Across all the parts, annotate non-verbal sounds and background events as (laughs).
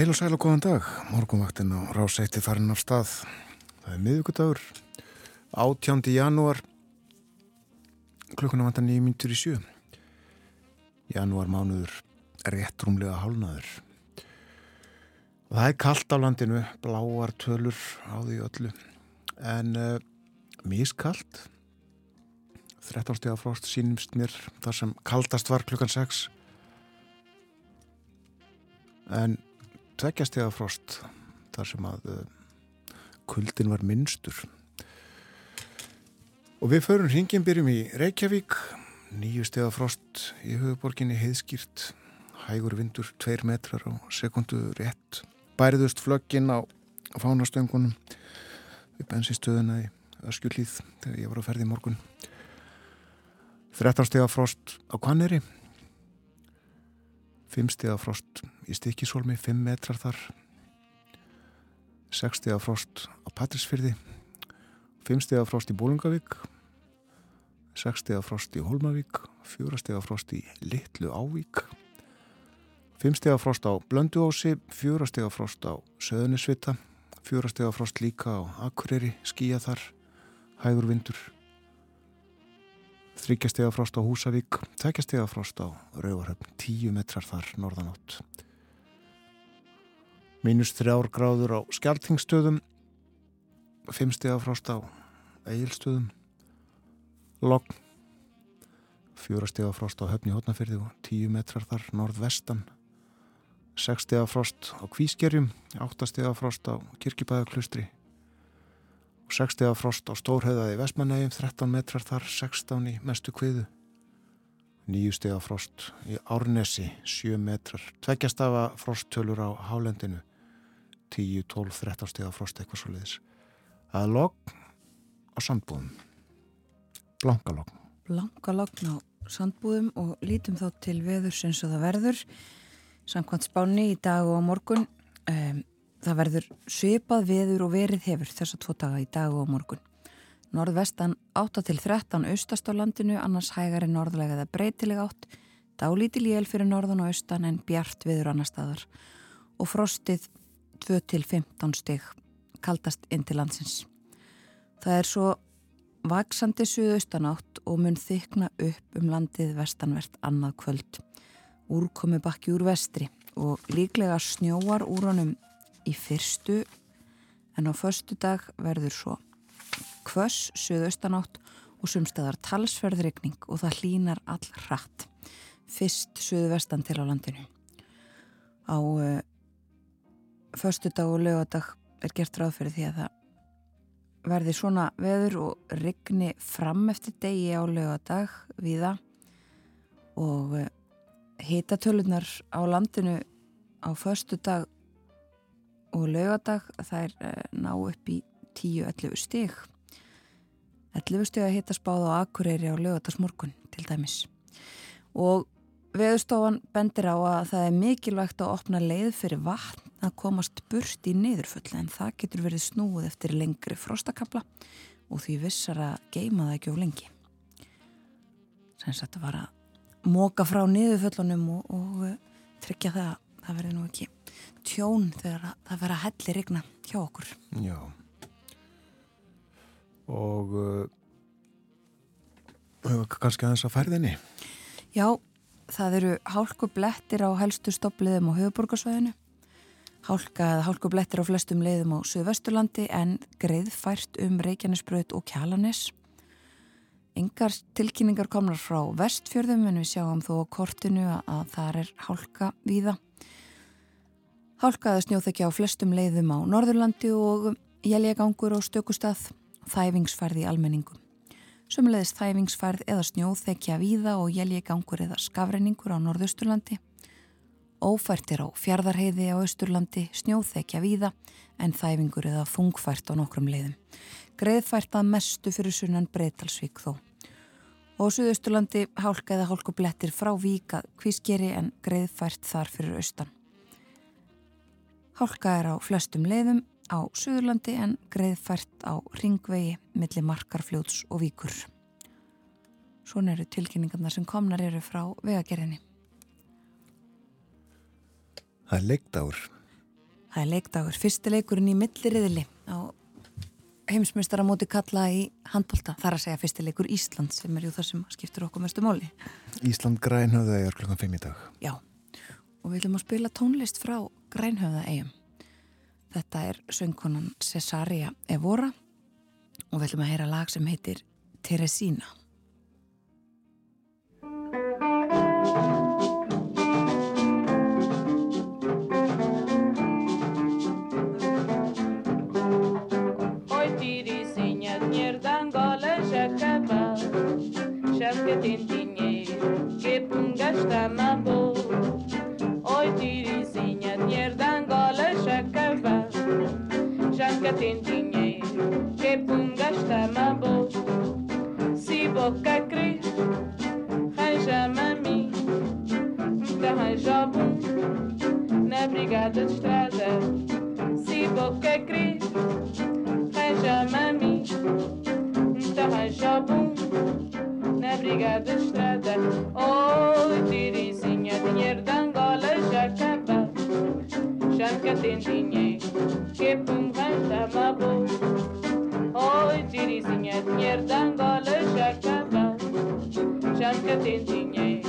Heil og sæl og góðan dag, morgunvaktin á rásætti farin af stað. Það er miðugudagur, 18. janúar, klukkuna vantar nýjum myndur í sjö. Janúar mánuður, rétt rúmlega hálnaður. Það er kallt á landinu, bláar tölur á því öllu, en uh, mískallt. 13 stíða frost sínumst mér þar sem kaldast var klukkan 6. En tveggjastega frost þar sem að uh, kuldin var minnstur. Og við förum hringin byrjum í Reykjavík. Nýju stega frost í höfuborginni heiðskýrt hægur vindur, tveir metrar á sekundu rétt. Bæriðust flöggin á fánastöngunum við bensinstöðuna í Öskjulíð þegar ég var á ferði í morgun. 13 stega frost á Kvanneri 5 stiga frost í Stikisólmi, 5 metrar þar. 6 stiga frost á Patrísfyrði 5 stiga frost í Bólungavík 6 stiga frost í Holmavík 4 stiga frost í Littlu Ávík 5 stiga frost á Blönduósi 4 stiga frost á Söðunisvita 4 stiga frost líka á Akureyri skíja þar, hægur vindur þryggjastega frost á Húsavík, tveggjastega frost á Rauvarhöfn, tíu metrar þar norðanátt. Mínus þrjár gráður á Skjaltingstöðum, fimmstega frost á Egilstöðum, Logn, fjórastega frost á Höfni Hótnafyrði og tíu metrar þar norðvestan, sekstega frost á Kvískerjum, áttastega frost á Kirkibæðaklustri, 6 steg af frost á Stórhauðaði Vestmannegjum, 13 metrar þar, 16 í mestu kviðu. 9 steg af frost í Árnesi, 7 metrar. Tveggjastafa frosttölur á Hálendinu, 10, 12, 13 steg af frost eitthvað svo leiðis. Er logg á sandbúðum. Blankalogg. Blankalogg á sandbúðum og lítum þá til veðurs eins og það verður. Samkvæmt spáni í dag og morgun. Um, Það verður svipað veður og verið hefur þess að tvo daga í dag og morgun. Norðvestan 8 til 13 austast á landinu, annars hægari norðlega eða breytileg átt, dálítil jél fyrir norðan og austan en bjart veður annar staðar og frostið 2 til 15 stygg kaldast inn til landsins. Það er svo vaksandi suðaustan átt og mun þykna upp um landið vestanvert annað kvöld. Úrkomi bakki úr vestri og líklega snjóar úr honum í fyrstu en á förstu dag verður svo kvöss, söðaustanátt og sumstaðar talsverðrykning og það hlínar all hratt fyrst söðvestan til á landinu. Á uh, förstu dag og lögadag er gert ráð fyrir því að það verði svona veður og rigni fram eftir degi á lögadag viða og uh, hitatölunar á landinu á förstu dag og laugadag það er uh, ná upp í 10-11 stig. 11 stig að hitta spáð á Akureyri á laugadagsmorgun til dæmis. Og veðustofan bendir á að það er mikilvægt að opna leið fyrir vatn að komast burt í neyðurfull en það getur verið snúið eftir lengri frostakabla og því vissar að geima það ekki á lengi. Sem sagt að vara móka frá neyðurfullunum og, og uh, tryggja það að það verði nú ekki tjón þegar það verða hellir regna hjá okkur. Já. Og uh, kannski aðeins að færðinni? Já, það eru hálkublettir á helstu stoppliðum á höfuborgarsvæðinu. Hálka eða hálkublettir á flestum leiðum á Suðvesturlandi en greiðfært um Reykjanesbröð og Kjalanes. Engar tilkynningar komnar frá vestfjörðum en við sjáum þó á kortinu að það er hálka víða. Hálkaði snjóþekja á flestum leiðum á Norðurlandi og jæljagangur og stökustað, þæfingsfærð í almenningum. Sumleðist þæfingsfærð eða snjóþekja víða og jæljagangur eða skafreiningur á Norðusturlandi Ófært er á fjardarheiði á Östurlandi, snjóþekja víða en þæfingur eða þungfært á nokkrum leiðum. Greiðfært að mestu fyrir sunnan breytalsvík þó. Og Suðausturlandi hálka eða hálkublettir frá víka kvískeri en greiðfært þar fyrir austan. Hálka er á flestum leiðum á Suðurlandi en greiðfært á ringvegi millir markarfljóts og víkur. Svona eru tilkynningarna sem komnar eru frá vegagerðinni. Það er leikdagur. Það er leikdagur. Fyrsti leikurinn í milliriðli á heimsmystara móti kalla í handbólta. Það er að segja fyrsti leikur Ísland sem er jú það sem skiptur okkur mestu móli. Ísland grænhöfða er klukkan 5 í dag. Já, og við viljum að spila tónlist frá grænhöfða eigum. Þetta er söngkonan Cesaria Evora og við viljum að heyra lag sem heitir Teresina. que tem dinheiro, que dinheiro da Angola já cava. Já que tem dinheiro, que pum gasta boa. Se boca crer, arranja-me a mim, me arranja bom na brigada de estrada. Se boca crer, arranja-me a mim, me arranja bom na brigada estrada. Oi, tirizinha, dinheiro da Angola já acaba. Mieszanka tendinei Que pum vanta mabo Oi, dirizinha Nierdan gola jacaba Mieszanka tendinei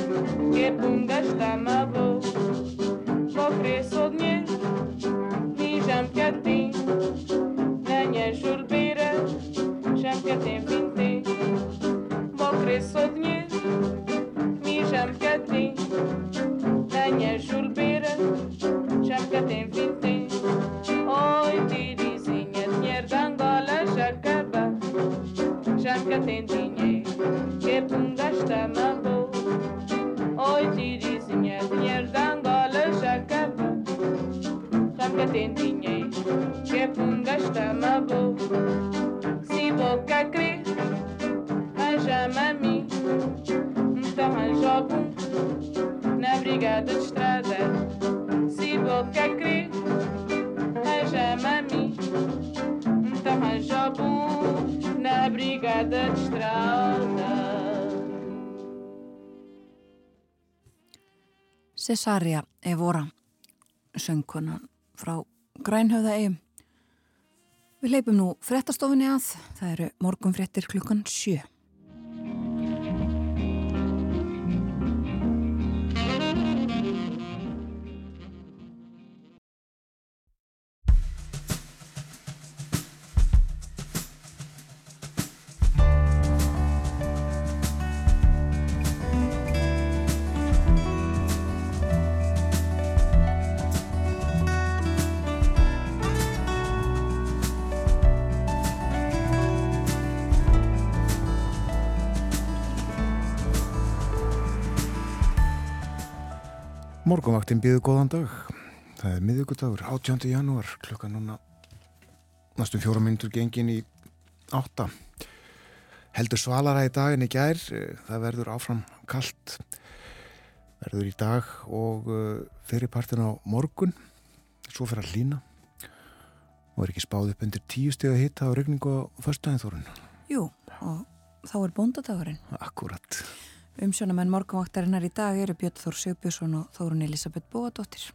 Que pum gasta mabo Pokres odnie Mieszanka ten Dania żurbira Mieszanka ten vinte Pokres odnie Mieszanka ten Dania żurbira Chaca tem vinte. Oi, tirizinha, dinheiro de Angola já acaba. que tem dinheiro, que punga está mago. Oi, tirizinha, dinheiro de Angola já acaba. que tem dinheiro, que punga está mago. Se boca crê, a mim, então arranjo na brigada de estrada. Se boca crer, arranja-me a mim, então arranja bom na brigada de estrada. Cesaria Evora, söngkonan frá Grænhöfða eigum. Við leipum nú frettastofinni að, það eru morgunfrettir klukkan sjö. Morgonvaktin býðu góðan dag. Það er miðugudagur, 18. janúar, klukka núna næstum fjóra myndur gengin í átta. Heldur svalara í daginn í gær, það verður áfram kallt, verður í dag og fyrirpartin á morgun, svo fyrir að lína og er ekki spáð upp undir tíu steg að hitta á regningu á förstæðin þórun. Jú, og þá er bóndadagurinn. Akkurat. Umsjónamenn morgunvaktarinnar í dag eru Björn Þór Sigbjörnsson og Þórun Elisabeth Bóadóttir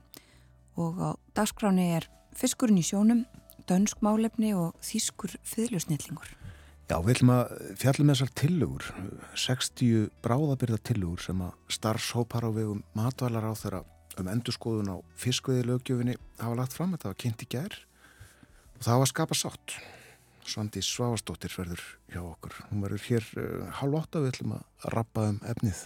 og á dagskráni er fiskurinn í sjónum, dönsk málefni og þýskur fyrirlusnillingur. Já, við ætlum að fjallum þessar tillögur, 60 bráðabyrða tillögur sem að starfshópar á vegum matvælar á þeirra um endurskoðun á fiskveði lögjöfinni hafa lagt fram, þetta var kynnt í gær og það var að skapa sátt. Svandi Svavastóttir verður hjá okkur. Hún verður hér uh, hálf åtta við ætlum að rappa um efnið.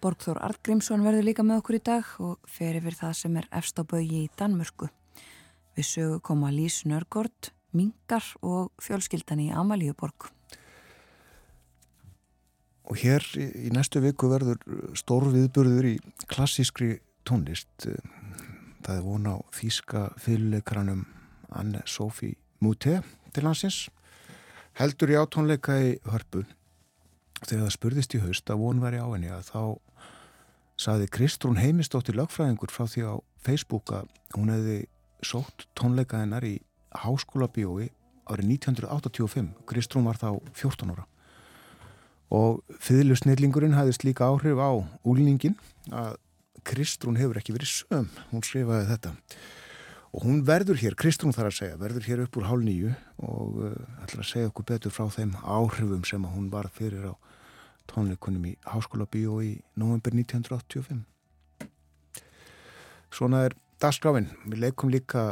Borgþór Artgrímsson verður líka með okkur í dag og fer yfir það sem er efst á baui í Danmörku. Við sögu koma Lís Nörgård, Mingar og fjölskyldan í Amalíuborg. Og hér í, næstu viku verður stór viðburður í klassískri tónlist. Það er von á þýska fyrirleikranum Anne Sophie Moutet til hansins. Heldur ég á tónleika í hörpu þegar það spurðist í haust að von væri á henni að þá saði Kristrún heimistóttir lögfræðingur frá því á Facebook að hún hefði sótt tónleika hennar í háskóla bíói árið 1985. Kristrún var þá 14 ára og fyrirlusnillingurinn hafðist líka áhrif á úlningin að Kristrún hefur ekki verið söm, hún skrifaði þetta og hún verður hér, Kristrún þarf að segja, verður hér upp úr hálf nýju og uh, ætlar að segja okkur betur frá þeim áhrifum sem hún var fyrir á tónleikunum í Háskóla Bíó í november 1985. Svona er dagskráfin, við leikum líka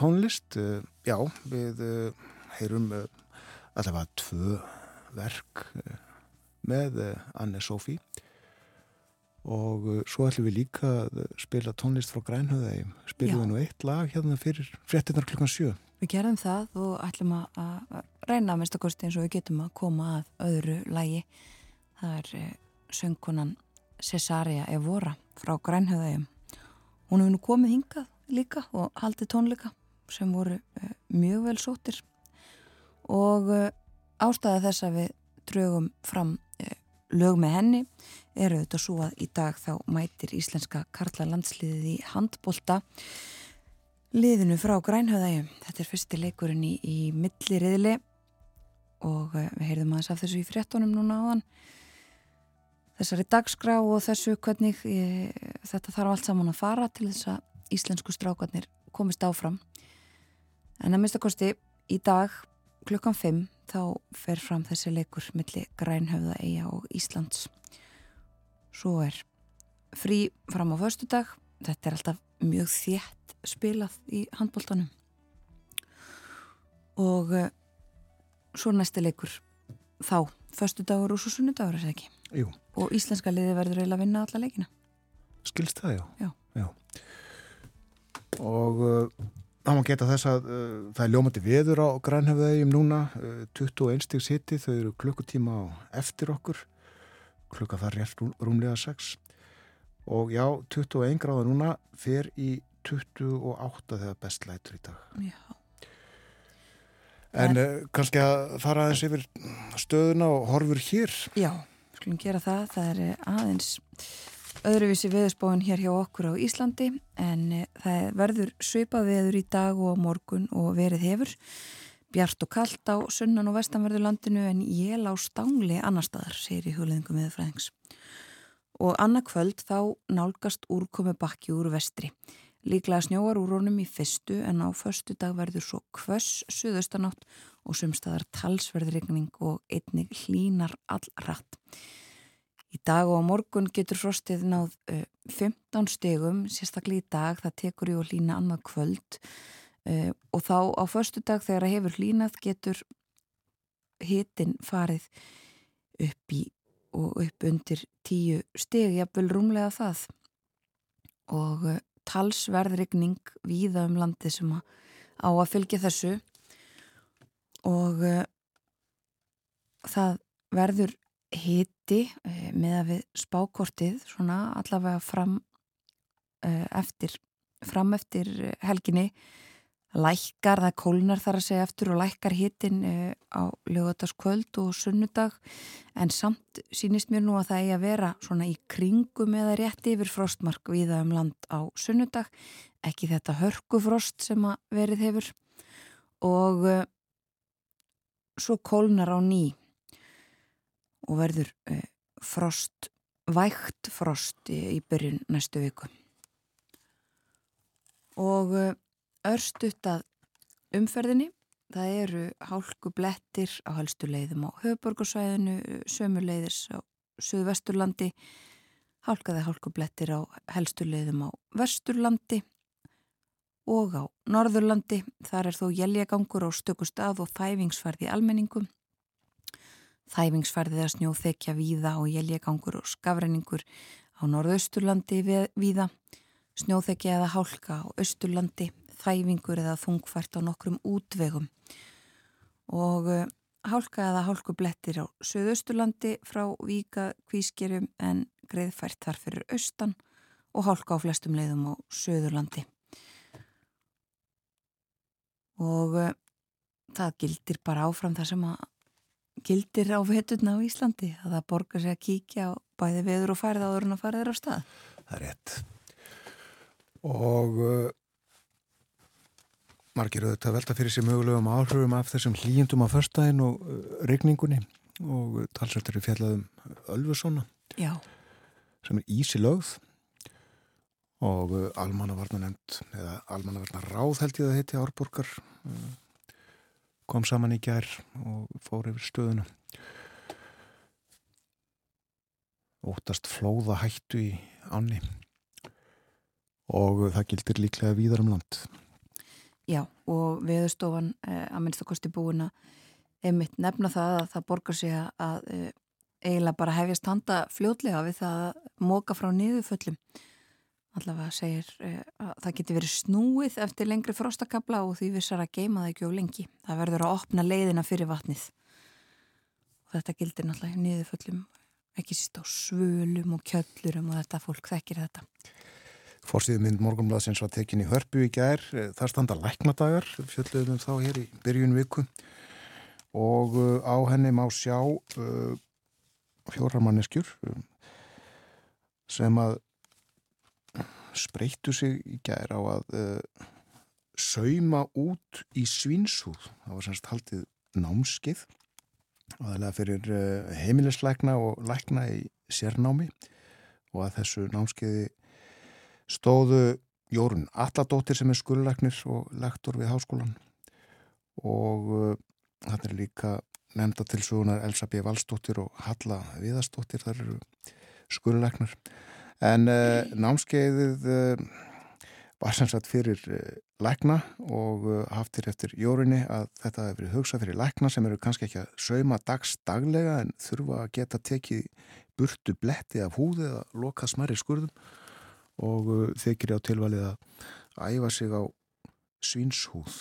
tónlist, uh, já, við uh, heyrum allavega tvö verk með Anne Sofí og uh, svo ætlum við líka að spila tónlist frá Grænhöðægjum spilum við nú eitt lag hérna fyrir fréttinnar klukkan sjö Við gerðum það og ætlum að, reyna að minnstakosti eins og við getum að koma að öðru lægi. Það er uh, söngkonan Cesaria Evora frá Grænhöðægjum. Hún hefur nú komið hingað líka og haldið tónleika sem voru uh, mjög vel sóttir og ástæða þess að við drögum fram lög með henni eru þetta svo að í dag þá mætir íslenska Karla landsliðið í handbolta liðinu frá Grænhöðægjum. Þetta er fyrsti leikurinn í, í milliriðli og uh, við heyrðum aðeins af þessu í fréttonum núna áðan. Þessari dagskrá og þessu hvernig ég, þetta þarf allt saman að fara til þess að íslensku strákarnir komist áfram. En að minnstakosti í dag klukkan 5 þá fer fram þessi leikur milli Grænhöfðaeyja og Íslands. Svo er frí fram á föstudag. Þetta er alltaf mjög þétt spilað í handbóltanum. Og uh, svo næsti leikur þá, föstudagur og svo sunnudagur er það ekki. Jú, Og íslenska liði verður eiginlega að vinna alla leikina. skilst það já Já. og uh, það má geta þess að uh, það er ljómandi veður á Grænhöfðægjum núna uh, 21 stig siti, þau eru klukkutíma á eftir okkur klukka þar rétt rú- rúmlega 6 og já, 21 gráða núna fer í 28 þegar best lætur í dag Já. en uh, kannski að fara aðeins yfir stöðuna og horfur hér Já, skulum gera það. Það er eh, aðeins öðruvísi veðurspáin hér hjá okkur á Íslandi en eh, það verður svipað veður í dag og morgun og verið hefur. Bjart og kallt á sunnan og vestanverðu landinu en jél á stángli annar staðar, segir í hugleðingum viðfræðings. Og annað kvöld þá nálgast úrkomi bakki úr vestri. Líklega snjóar úr honum í fyrstu en á förstu dag verður svo kvöss suðaustanátt og sumstaðar talsverðrigning og einnig hlínar allrætt. Í dag og á morgun getur frostið náð uh, 15 stegum, sérstaklega í dag, það tekur í og hlína annað kvöld. Uh, og þá á förstu dag þegar það hefur hlínað getur hitin farið upp í og upp undir 10 steg, jafnvel rúmlega það. Og uh, talsverðrigning víða um landi sem að, á að fylgja þessu. Og uh, það verður hiti uh, með að við spákortið svona allavega fram uh, eftir fram eftir eh, helginni. Lækkar, það kólnar þar að segja eftir og lækkar hitin uh, á lögataskvöld og sunnudag. En samt sínist mér nú að það eigi að vera svona í kringum eða rétt yfir frostmark viða um land á sunnudag. Ekki þetta hörkufrost sem að verið hefur. Og svo kólnar á ný og verður uh, frost, vægt frost í, byrjun næstu viku. Og uh, örstutt að umferðinni, það eru hálku blettir á helstu leiðum á höfuborgarsvæðinu, sömu leiðis á Suðvesturlandi, hálkaði hálku blettir á helstu leiðum á Vesturlandi og á Norðurlandi. Þar er þó jæljagangur á stöku stað og þæfingsfærði almenningum. Þæfingsfærði að snjóþekja víða og jæljagangur og skafrenningur á Norðausturlandi víða. Snjóþekja eða hálka á Östurlandi, þæfingur eða þungfært á nokkrum útvegum. Og uh, hálka eða hálkublettir á Suðausturlandi frá Víka kvískerum en greiðfært þar fyrir austan og hálka á flestum leiðum á Suðurlandi. Og uh, það gildir bara áfram það sem að gildir á veturna á Íslandi að það borgar sig að kíkja á bæði veður og færið áður en að fara þeirra á stað. Það er rétt. Og uh, margir auðvitað velta fyrir sér mögulegum áhrifum af þessum hlýjendum á förstæðin og uh, regningunni og uh, talsvært eru fjallaðum Ölfusona Já, sem er ísi lögð og uh, almannavarna nefnd eða almannavarna ráð held ég að heiti Árborgar uh, kom saman í gær og fór yfir stöðuna. Óttast flóða hættu í áni og það gildir líklega víðar um land. Já og veðurstofan eh, að minnst að kosti búin að einmitt nefna það að það borgar sig að eh, eiginlega bara hefjast handa fljótlega við það að móka frá niðurföllum allavega segir eh, að það geti verið snúið eftir lengri frostakabla og því vissar að geima það ekki á lengi. Það verður að opna leiðina fyrir vatnið. Og þetta gildir náttúrulega í niðurföllum ekki síst á svölum og kjöllurum og þetta fólk þekkir þetta. Forsýðu mynd morgunblaðsins var tekin í hörpu í gær, það standa læknadagar, fjöldluðum þá hér í byrjun viku. Og uh, á henni má sjá fjóramanneskjur um, sem að spreyttu sig í gær á að uh, sauma út í svinsúð. Það var semst haldið námskið aðalega fyrir uh, heimilisleikna og leikna í sérnámi og að þessu námskiði stóðu Jórun Alladóttir sem er skulleiknir og lektor við háskólan og uh, hann er líka nefnda til sugunar Elsa B. Valstóttir og Halla Viðastóttir, þar eru skulleiknar en uh, námskeiðið uh, var sem sagt fyrir uh, lækna og haftir eftir Jórunni að þetta hefur verið hugsað fyrir lækna sem eru kannski ekki að sauma dags daglega en þurfa að geta tekið burtu bletti af húði eða loka smæri skurðum og þykir á tilvalið að æfa sig á svinshúð.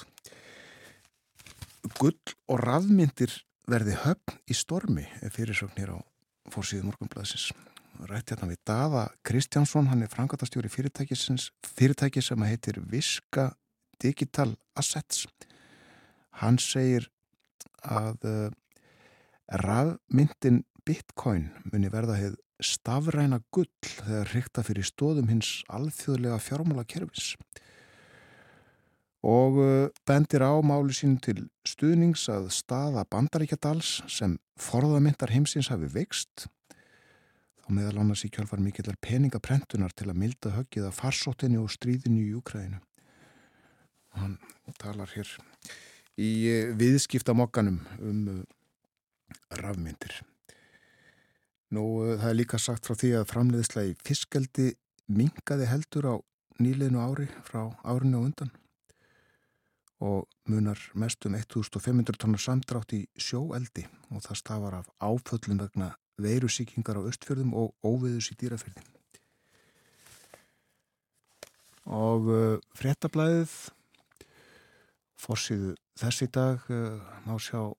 Gull og rafmyndir verði höfn í stormi fyrirsögn hér á fórsíðu morgunblæðsins. Rætti hérna við Daða Kristjánsson, hann er frangatastjóri fyrirtæki sem heitir Viska Digital Assets. Hann segir að uh, rafmyndin Bitcoin muni verða heið stafræna gull þegar hrykta fyrir stóðum hins alþjóðlega fjármála kerfis og uh, bendir á máli sín til stuðnings að staða bandaríkjadals sem forðamyndar heimsins hafi veikst þá meðal annars í kjálfar mikillar peningaprentunar til að milda höggið að farsóttinni og stríðinu í Júkræðinu og hann talar hér í uh, viðskiptamokkanum um uh, rafmyndir. Nú, það er líka sagt frá því að framleiðsla í fiskeldi mingaði heldur á nýleinu ári frá árinu og undan og munar mest um 1500 tonnar samdrátt í sjóeldi og það stafar af áföllum vegna veirusíkingar á östfjörðum og óviðus í dýrafjörðin. Og uh, fréttablaðið fórsýðu þessi dag uh, má sjá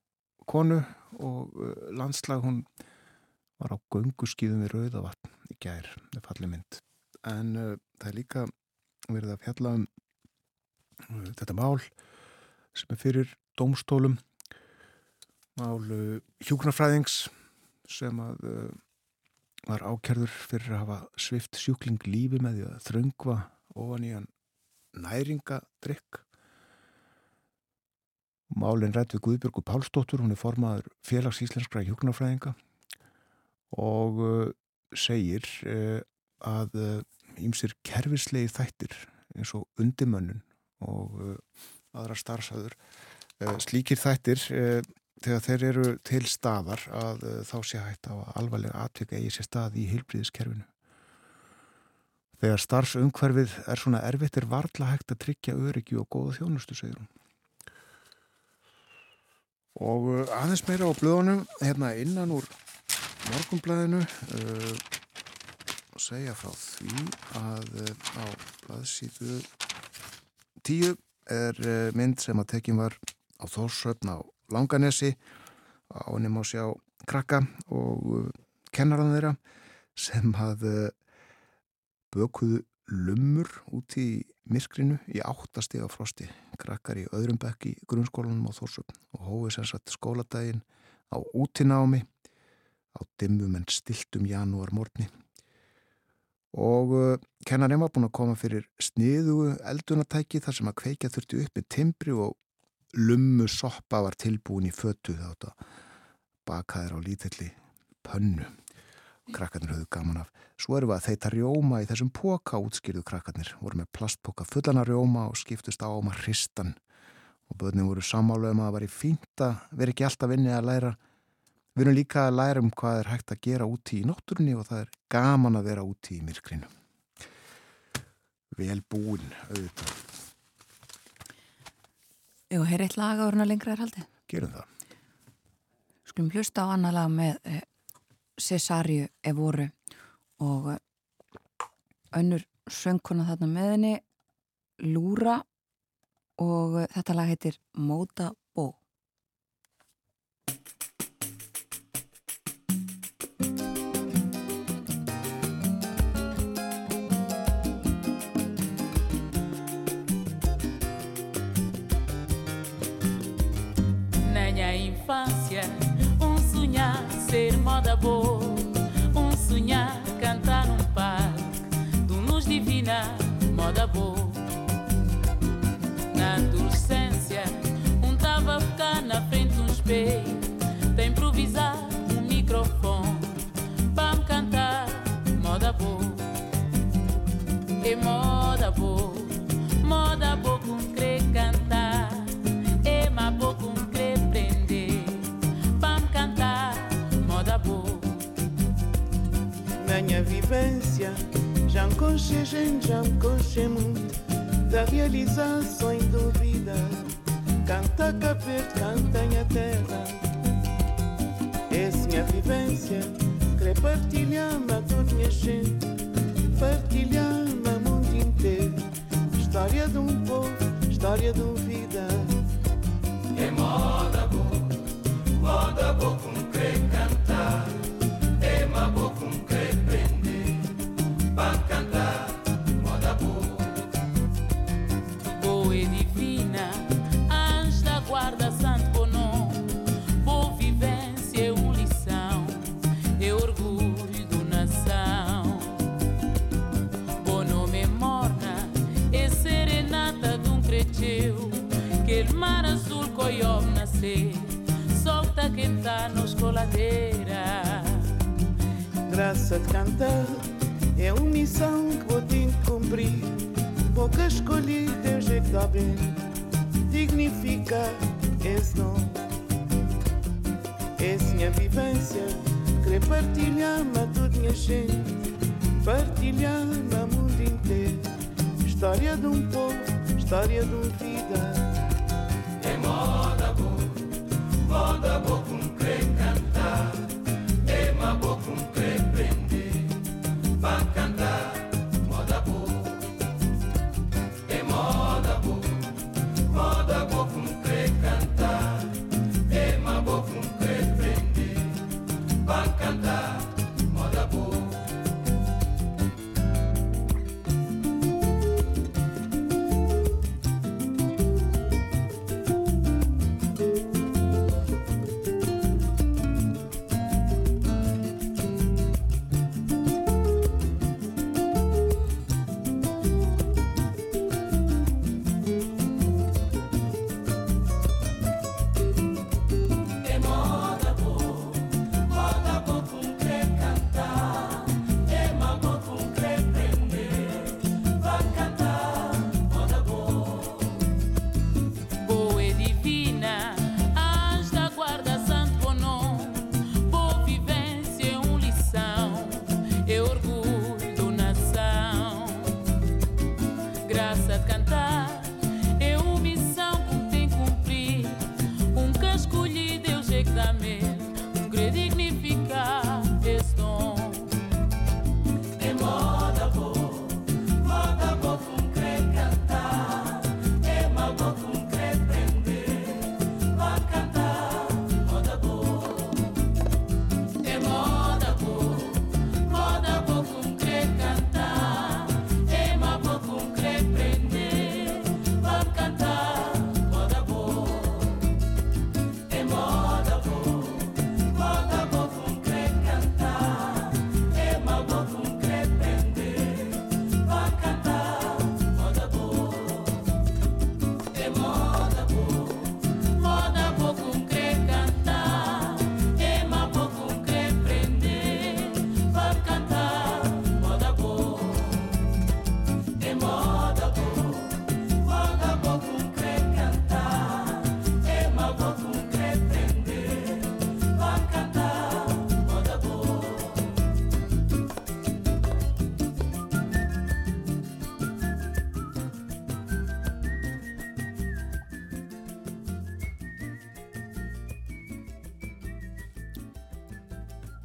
konu og uh, landslag hún var á gönguskýðum við Rauðavatn í gær, það falli mynd. En uh, það er líka verið að fjalla um uh, þetta mál sem er fyrir domstólum, mál uh, hjúknarfræðings sem að var ákjörður fyrir að hafa svift sjúkling lífi með því að þröngva ofan í hann næringadrykk. Málinn rætt við Guðbjörgu Pálsdóttur, hún er formaður félags íslenskra hjúknarfræðinga og uh, segir uh, að ímsir kerfislegi þættir eins og undimönnun og aðra starfsæður slíkir þættir þegar þeir eru til staðar að þá sé hægt á alvarlega atvika eigi sér stað í heilbríðiskerfinu. Þegar starfsumhverfið er svona erfitt er varla hægt að tryggja öryggi og góða þjónustu, segir hún. Og aðeins meira á blöðunum, hérna innan úr morgumblæðinu uh, og segja frá því að uh, á blaðsíðu tíu er uh, mynd sem að tekin var á Þórsöfn á Langanesi. Á henni má sjá krakka og uh, kennaran þeirra sem að uh, bökuðu lumur út í myrkrinu í áttastega frosti. Krakkar í öðrum bekk í grunnskólanum á Þórsöfn og hóið sem sagt skóladaginn á útinámi. Á dimmum en stiltum janúar morgni og uh, kennarinn var búin að koma fyrir sniðu eldunatæki þar sem að kveikja þurfti upp með timbri og lummu soppa var tilbúin í fötu þátt að bakaðir á lítilli pönnu. Krakkarnir höfðu gaman af. Svo erum við að þeita rjóma í þessum póka útskýrðu krakkarnir, voru með plastpóka fullana rjóma og skiptust á um að hristan og börnum voru samálega um að það var í fínt að vera ekki alltaf vinni að læra. Við erum líka að læra um hvað er hægt að gera úti í nótturni og það er gaman að vera úti í myrkrinu. Vel búin auðvitað Jú, er eitt lag ára lengra er haldið. gerum það Skulum hlusta á annar lag með eh, Cesariu Evoru og eh, önnur söngkona þarna með henni Lúra og eh, þetta lag heitir Móta e moda boa, moda boa com cre cantar, e ma boa com cre prender, pam cantar, moda boa. Na minha vivência, já me gente, já encoche muito, da realização em dúvida, canta capeta, canta minha terra, essa é minha vivência. Querer partilhar-me a toda minha gente Partilhar-me a mundo inteiro. História de um povo, história de uma vida. Boa living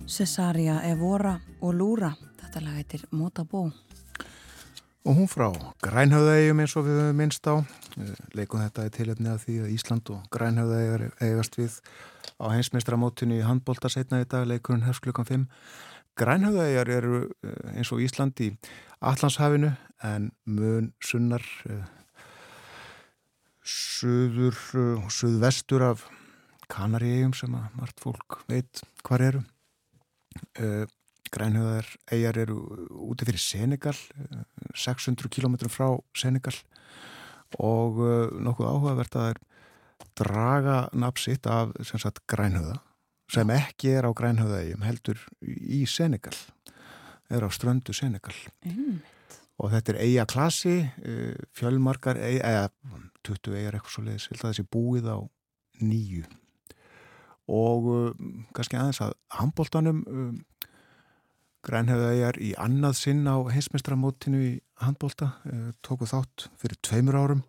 Cesaria Evora og Lúra. Þetta lag heitir Motabó. Og hún frá Grænhauðaegjum eins og við höfum minnst á. Leikum þetta í tilöfni af því að Ísland og Grænhauðaegar eigast við á heimsmeistramótinu í handbólta setna í dag leikurinn hefst klukkan 5 Grænhauðaegar eru eh, eins og Ísland í Allandshafinu en mun sunnar uh, suður og uh, suðvestur af Kanaríegjum sem að margt fólk veit hvar eru uh, Grænhjóðar eigjar eru úti fyrir Senegal 600 km frá Senegal. Og uh, nokkuð áhugavert að það er draga napsitt af sagt, Grænhjóða sem ekki er á Grænhjóðaegjum heldur í Senegal er á ströndu Senegal. Mm. og þetta er eiga klassi fjölmarkar eða 20 eigar eitthvað svo leiðis, þessi búið á nýju og uh, kannski aðeins að handbóltanum um, grænhefðaðjar í annað sinn á heimsmeistramótinu í handbólta uh, tóku þátt fyrir tveimur árum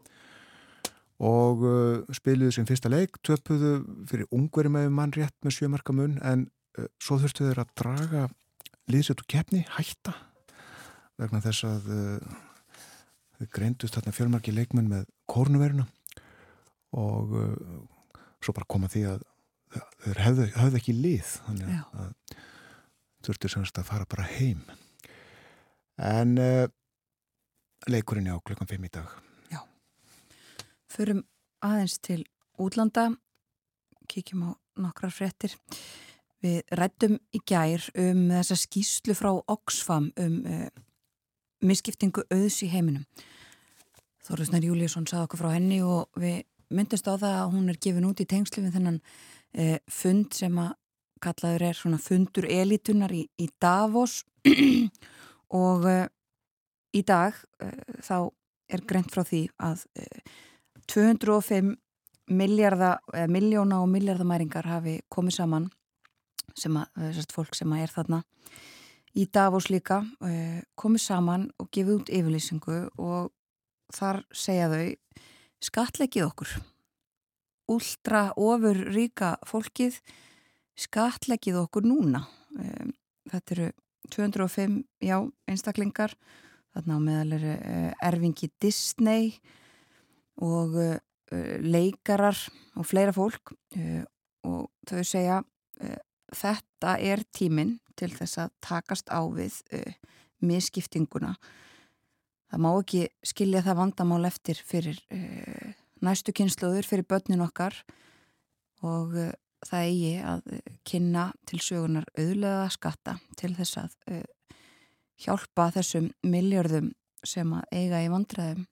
og uh, spiliðu sem fyrsta leik, töpuðu fyrir ungveri með mann rétt með sjömarka mun en uh, svo þurftu þeir að draga liðsett og keppni, hætta vegna þess að uh, þau greindust þarna fjölmarki leikmenn með kórnuveruna og uh, svo bara koma því að þeir hefðu, hefðu ekki lið þannig að þurftu semst að fara bara heim. En uh, leikurinn á klukkan 5 í dag. Já. Förum aðeins til útlanda kíkjum á nokkrar frettir við rættum í gær um þessa skýslu frá Oxfam um uh, misskiptingu auðs í heiminum. Þorðusnar Júliusson saði okkur frá henni og við myndist á það að hún er gefin út í tengslu við þennan eh, fund sem að kallaður er svona fundur elitunar í, í Davos. (clears throat) Og eh, í dag eh, þá er greint frá því að 205 miljardar, miljóna og miljardamæringar hafi komið saman sem að, þessast fólk sem að er þarna í Davos líka komið saman og gefið út yfirlýsingu og þar segja þau skatleggið okkur úldra ofur ríka fólkið skatleggið okkur núna. Þetta eru 205 já, einstaklingar. Þarna á meðal eru eh, erfingi Disney og eh, leikarar og fleira fólk eh, og þau segja þetta er tíminn til þess að takast á við miskiptinguna það má ekki skilja það vandamál eftir fyrir næstu kynsluður fyrir börnin okkar og uh, það eigi að uh, kynna til sögunar auðlega skatta til þess að uh, hjálpa þessum miljörðum sem að eiga í vandræðum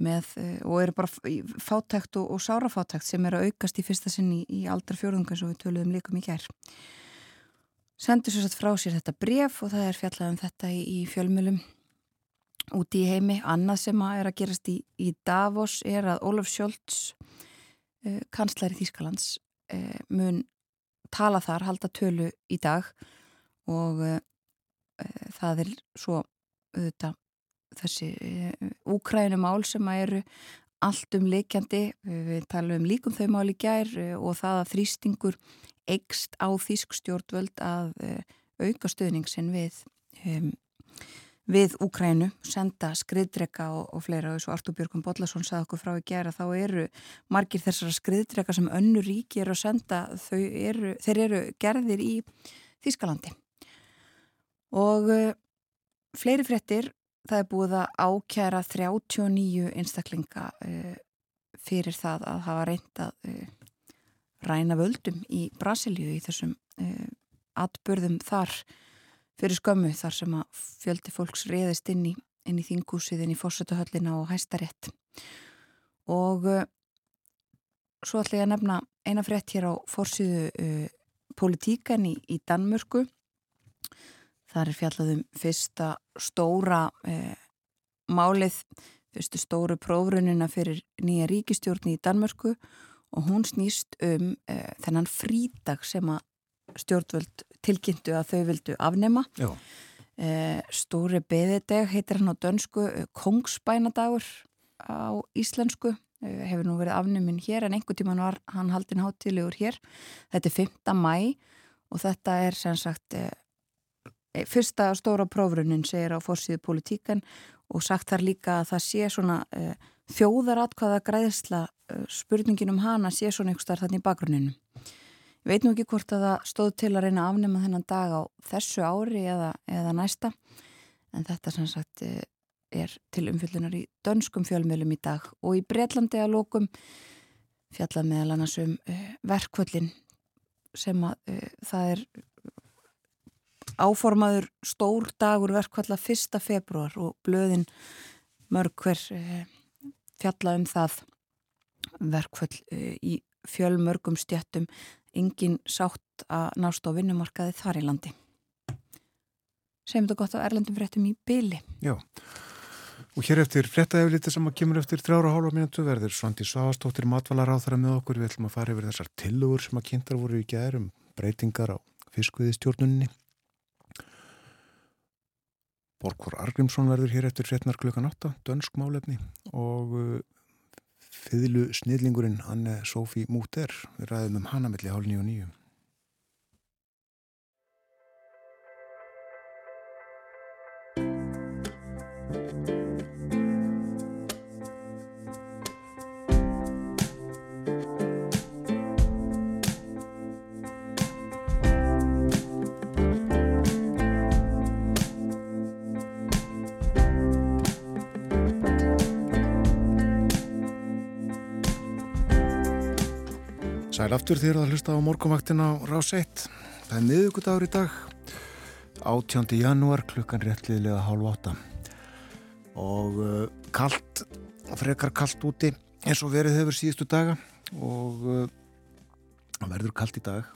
með, og eru bara fátækt og, og sárafátækt sem eru að aukast í fyrsta sinni í, í aldra fjörðunga sem við töluðum líka mikið er sendur svo satt frá sér þetta bref og það er fjallað um þetta í, í fjölmjölum úti í heimi. Annað sem að er að gerast í, í Davos er að Ólaf Sjólds, uh, eh, kanslæri Þýskalands, uh, mun tala þar, halda tölu í dag og uh, það er svo auðvitað þessi úkrænumál sem að eru allt um leikjandi, við talum um líkum þau mál í gær og það að þrýstingur eikst á Þýsk stjórnvöld að auka stöðningsin við um, við Úkrænu, senda skriðdrega og, og fleira. Og og Artur Björgum Bodlason sagði okkur frá að gera, þá eru margir þessara skriðdrega sem önnu ríki eru að senda, eru, þeir eru gerðir í Þískalandi og uh, fleiri frettir, það er búið að ákjæra 39 einstaklinga uh, fyrir það að hafa reynd að uh, ræna völdum í Brasilíu í þessum atbörðum þar fyrir skömmu þar sem að fjöldi fólks reyðist inn í, í þingúsið, inn í fórsötuhöllina og hæstarétt. Og uh, svo ætla ég að nefna eina frétt hér á fórsíðu uh, politíkan í, í Danmörku. Það er fjallaðum fyrsta stóra uh, málið, fyrstu stóru prófrunina fyrir nýja ríkistjórni í Danmörku og hún snýst um þennan frídag sem að stjórnvöld tilkynntu að þau vildu afnema e, Stóri beðideg heitir hann á dönsku eh, Kongsbænadagur á íslensku e, hefur nú verið afnemin hér en einhver tíman var hann haldin hátilegur hér þetta er 5. mæ og þetta er sem sagt fyrsta stóra prófrunin segir á fórsíðu politíkan og sagt þar líka að það sé svona þjóðaratkvæða græðsla spurningin um hana sé svona einhver starf þannig í bakgrunninu. Ég veit nú ekki hvort að það stóð til að reyna að afnema þennan dag á þessu ári eða, eða næsta en þetta sem sagt er til umfyllunar í dönskum fjölmjölum í dag og í Breitlandi að lókum fjallað meðal annars um uh, verkvöldin sem að uh, það er áformaður stór dagur verkvalla 1. februar og blöðin mörg hver uh, fjallað um það verkvöld í fjölmörgum stjættum engin sátt að nást á vinnumarkaði þar í landi. Segjum þetta gott á Erlendum fréttum í byli. Já. Og hér eftir frettæðiflítið sem að kemur eftir þrjára hálfa minútu verður Svandi Svavastóttir matvalar á þara með okkur. Við ætlum að fara yfir þessar tilugur sem að kynntar voru í gærum, breytingar á fiskviðistjórnunni. Borgvor Argrímsson verður hér eftir frettnar klukkan 8, dönsk málefni og fyðlu snillingurinn Anne Sofí Múter. Við ræðum um hana melli hálf nýju og nýju. Sæl aftur þér að hlusta á morgumvaktin á Rás 1. Það er miðugudagur í dag, 18. janúar, klukkan réttliðilega hálf átta. Og uh, kallt, frekar kallt úti eins og verið hefur síðustu daga og uh, verður kallt í dag.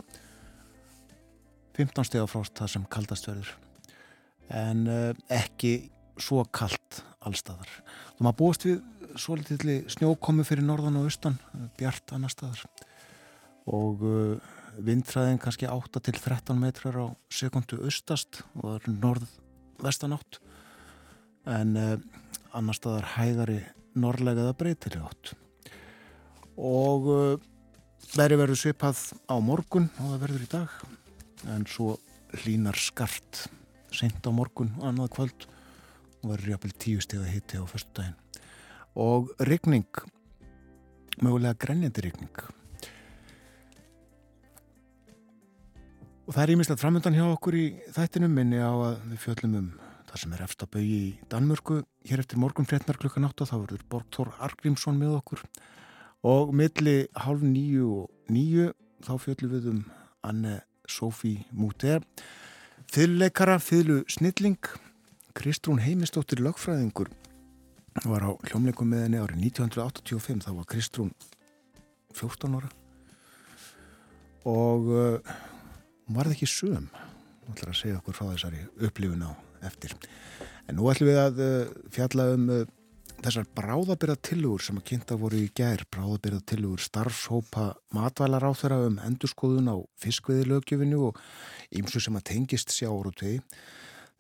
15 steg á frást það sem kaldast verður. En uh, ekki svo kallt allstaðar. Þú maður búist við svo litli snjókomi fyrir norðan og austan, bjart annar staðar og uh, vindræðin kannski 8 til 13 metrar á sekundu austast og það er norð-vestanátt. En uh, annar staðar hægari norrlegaða breytileg átt. Og uh, veri verður svipað á morgun og það verður í dag. En svo hlínar skart sent á morgun og annað kvöld og verður jápil tíu stíða hitti á förstu daginn og rigning mögulega grenjandi rigning Og það er ímislegt framöndan hjá okkur í þættinum. Minni á að við fjöllum um það sem er eftir að bauði í Danmörku. Hér eftir morgun fréttnar klukkan 8 þá verður Borgþór Argrímsson með okkur. Og milli halv nýju og nýju þá fjöllum við um Anne Sofí Múter, fyrirleikara, fyrirlu snilling, Kristrún Heimistóttir lögfræðingur var á hljómleikum með henni árið 1985, þá var Kristrún 14 ára. Og hún varði ekki söm hún ætlar að segja okkur frá þessari upplifun á eftir. En nú ætlum við að uh, fjalla um uh, þessar bráðabyrðatillur sem að kynnta voru í gær bráðabyrðatillur starfshópa matvælar á þeirra um endurskoðun á fiskveðilögjöfinu og ýmsu sem að tengist sjáurútvegi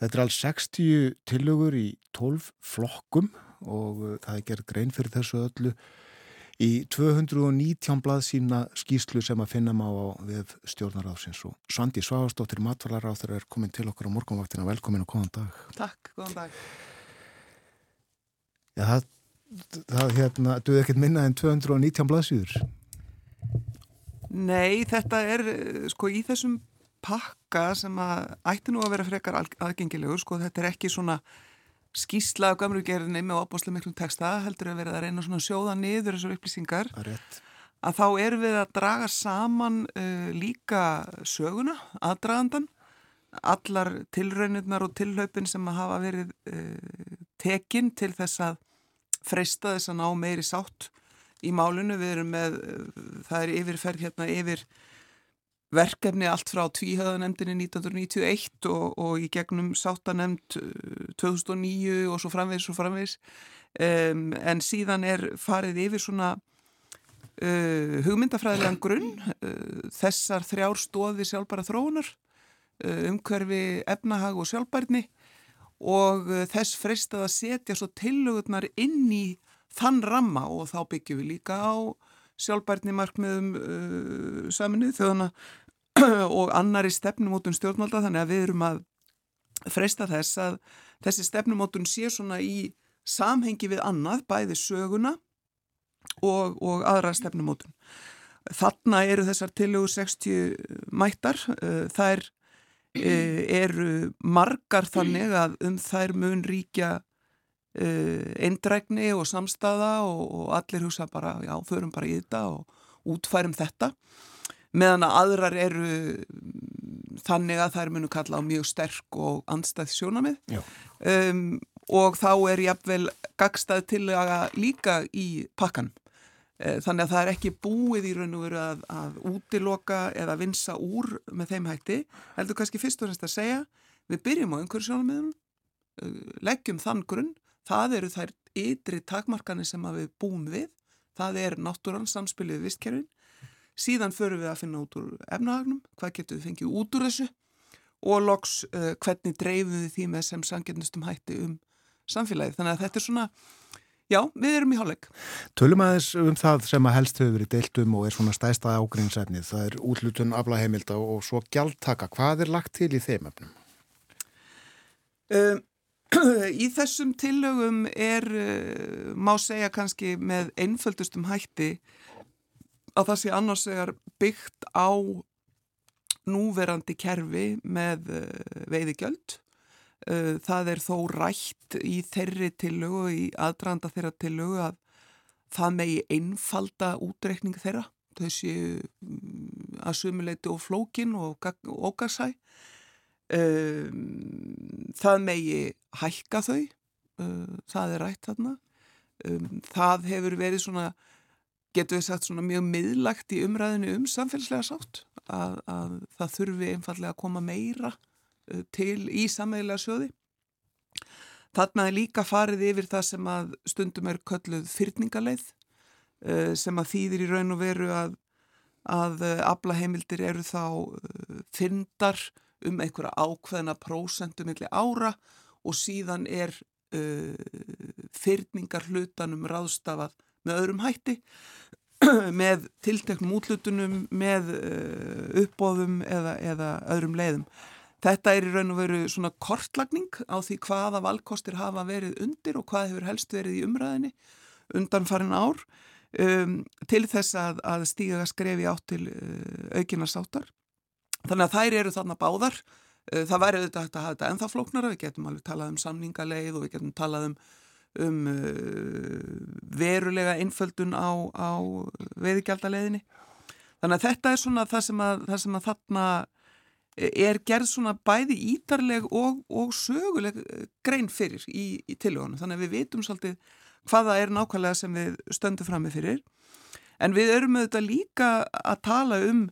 þetta er alls 60 tillugur í 12 flokkum og uh, það er gerð grein fyrir þessu öllu í 219 blað sína skýslu sem að finna má á við stjórnaráðsins og Svandi Svavastóttir matvallaráður er komin til okkur á morgunvaktina. Velkomin og góðan dag. Takk, góðan dag. Já, það, það hérna, duð ekkert minna en 219 blaðsýður Nei, þetta er sko í þessum pakka sem að ætti nú að vera frekar aðgengilegur, sko þetta er ekki svona skýsla af gamrugjerinni með opbáslega miklum texta heldur að vera að reyna svona að sjóða niður þessar upplýsingar. Að þá erum við að draga saman uh, líka söguna, aðdragandan allar tilraunirnar og tilhaupin sem að hafa verið uh, tekin til þess að freysta þess að ná meiri sátt í málunu, við erum með uh, það er yfirferð hérna yfir verkefni allt frá tvíhauðanemdini 1991 og, og í gegnum sáttanemnd 2009 og svo framvegs og framvegs um, en síðan er farið yfir svona uh, hugmyndafræðilegan grunn uh, þessar þrjár stóði sjálfbara þróunar uh, umhverfi efnahag og sjálfbærni. Og uh, þess freistað að setja svo tillögurnar inn í þann ramma og þá byggjum við líka á sjálfbærni markmiðum uh, saminuð þjóðana (clears throat) og annari stefnumótun stjórnvalda þannig að við erum að freista þess að þessi stefnumótun sé svona í samhengi við annað, bæði söguna og, og aðra stefnumótun. Þarna eru þessar tilögu 60 mættar, þær eru margar þannig að um þær mun ríkja eindrækni og samstaða og, og allir hugsa bara, já, förum bara í þetta og útfærum þetta meðan að aðrar eru þannig að þær munu kalla á mjög sterk og andstæð sjónamið um, og þá er jafnvel gagstað til að líka í pakkan e, þannig að það er ekki búið í raun og veru að, að útiloka eða vinsa úr með þeim hætti. Heldur kannski fyrst og fremst að segja við byrjum á einhverju sjónamiðum e, leggjum þann grunn. Það eru þær ytri takmarkanir sem við búum við. Það er náttúrann samspilið vistkerfin síðan förum við að finna út úr efnahagnum, hvað getur við fengið út úr þessu og loks uh, hvernig dreifum við því með sem sangjörnustum hætti um samfélagið. Þannig að þetta er svona, já, við erum í hálfleik. Tölum aðeins um það sem að helst hefur verið deilt um og er svona stæsta ágrínsefnið. Það er útlutun aflaheimilda og svo gjaldtaka. Hvað er lagt til í þeim efnum? Um, (clears throat) í þessum tillögum er, uh, má segja kannski með einföldustum hætti að það sé annars vegar byggt á núverandi kerfi með uh, veiðigjöld. Uh, það er þó rætt í þeirri tillögu, í aðdraðanda þeirra tillögu að það megi einfalda útreikning þeirra. Þau séu um, að sumuleiti og flókin og ógarsæ. Uh, það megi hækka þau, það er rætt þarna. Það hefur verið svona getur við sagt svona mjög miðlagt í umræðinu um samfélagslega sátt að, að það þurfi einfallega að koma meira uh, til í sammeðilega sjóði. Þarna er líka farið yfir það sem að stundum er kölluð fyrningaleið uh, sem að þýðir í raun og veru að, að uh, aflaheimildir eru þá fyndar um einhverja ákveðna prósentum millir ára og síðan er fyrningar hlutanum ráðstafað með öðrum hætti (clears throat) með tilteknum útlutunum með uh, uppbóðum eða, eða öðrum leiðum. Þetta er í raun og veru svona kortlagning á því hvaða valkostir hafa verið undir og hvað hefur helst verið í umræðinni undan farin ár um, til þess að, að stíga að skrefi átt til uh, aukinarstáttar. Þannig að þær eru þarna báðar. Uh, það væri auðvitað að hafa þetta ennþá flóknara, við getum alveg talað um samningaleið og við getum talað um um uh, verulega einföldun á, á veiðgjaldaleðinni. Þannig að þetta er svona það sem að, það sem að þarna er gerð svona bæði ítarleg og, og söguleg grein fyrir í, í tilvögunum. Þannig að við vitum svolítið hvaða er nákvæmlega sem við stöndum fram með fyrir. En við erum auðvitað líka að tala um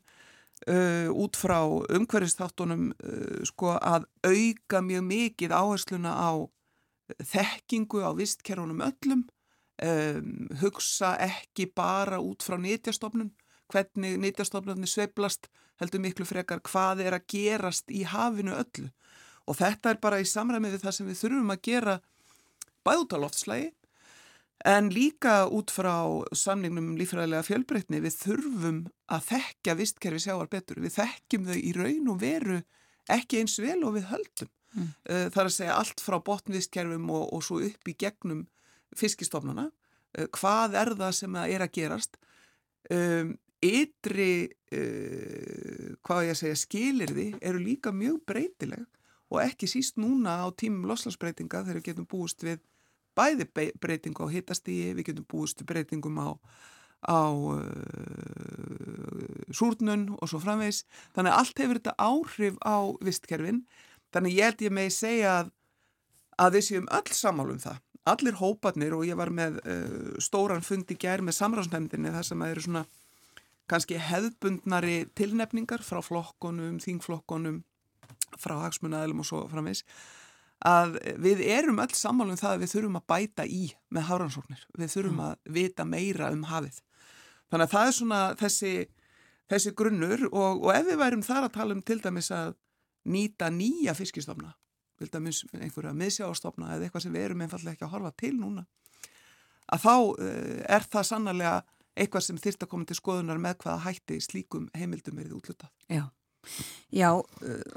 uh, út frá umhverfistáttunum uh, sko að auka mjög mikið áhersluna á þekkingu á vistkerfunum öllum, um, hugsa ekki bara út frá nýtjastofnun, hvernig nýtjastofnunni sveiblast, heldur miklu frekar hvað er að gerast í hafinu öllu. Og þetta er bara í samræmið við það sem við þurfum að gera bæð út á loftslægi, en líka út frá samningnum um lífræðilega fjölbreytni, við þurfum að þekka vistkerfi sjáar betur. Við þekkjum þau í raun og veru ekki eins vel og við höldum. Mm. Það er að segja allt frá botnvistkerfum og, og svo upp í gegnum fiskistofnana. Uh, hvað er það sem er að gerast? Um, ytri, uh, hvað ég að segja, skilirði eru líka mjög breytileg og ekki síst núna á tímum loslagsbreytinga þegar við getum búist við bæði breytingu á hitastígi, við getum búist breytingum á á uh, súrnun og svo framvegs. Þannig að allt hefur þetta áhrif á vistkerfin Þannig ég held ég með að segja að, að við séum öll samálum það. Allir hóparnir og ég var með uh, stóran fundi gerð með samráðsnefndinni þar sem að eru svona kannski hefðbundnari tilnefningar frá flokkonum, þingflokkonum, frá hagsmunnaðilum og svo framvegs að við erum öll sammálum það að við þurfum að bæta í með háransóknir. Við þurfum mm. að vita meira um hafið. Þannig að það er svona þessi, þessi grunnur og, og ef við værum þar að tala um til dæmis að nýta nýja fiskistofna vilja einhverja miðsjástofna eða eitthvað sem við erum einfallega ekki að horfa til núna að þá uh, er það sannarlega eitthvað sem þýrt að koma til skoðunar með hvaða hætti slíkum heimildum verið útlutað. Já, Já,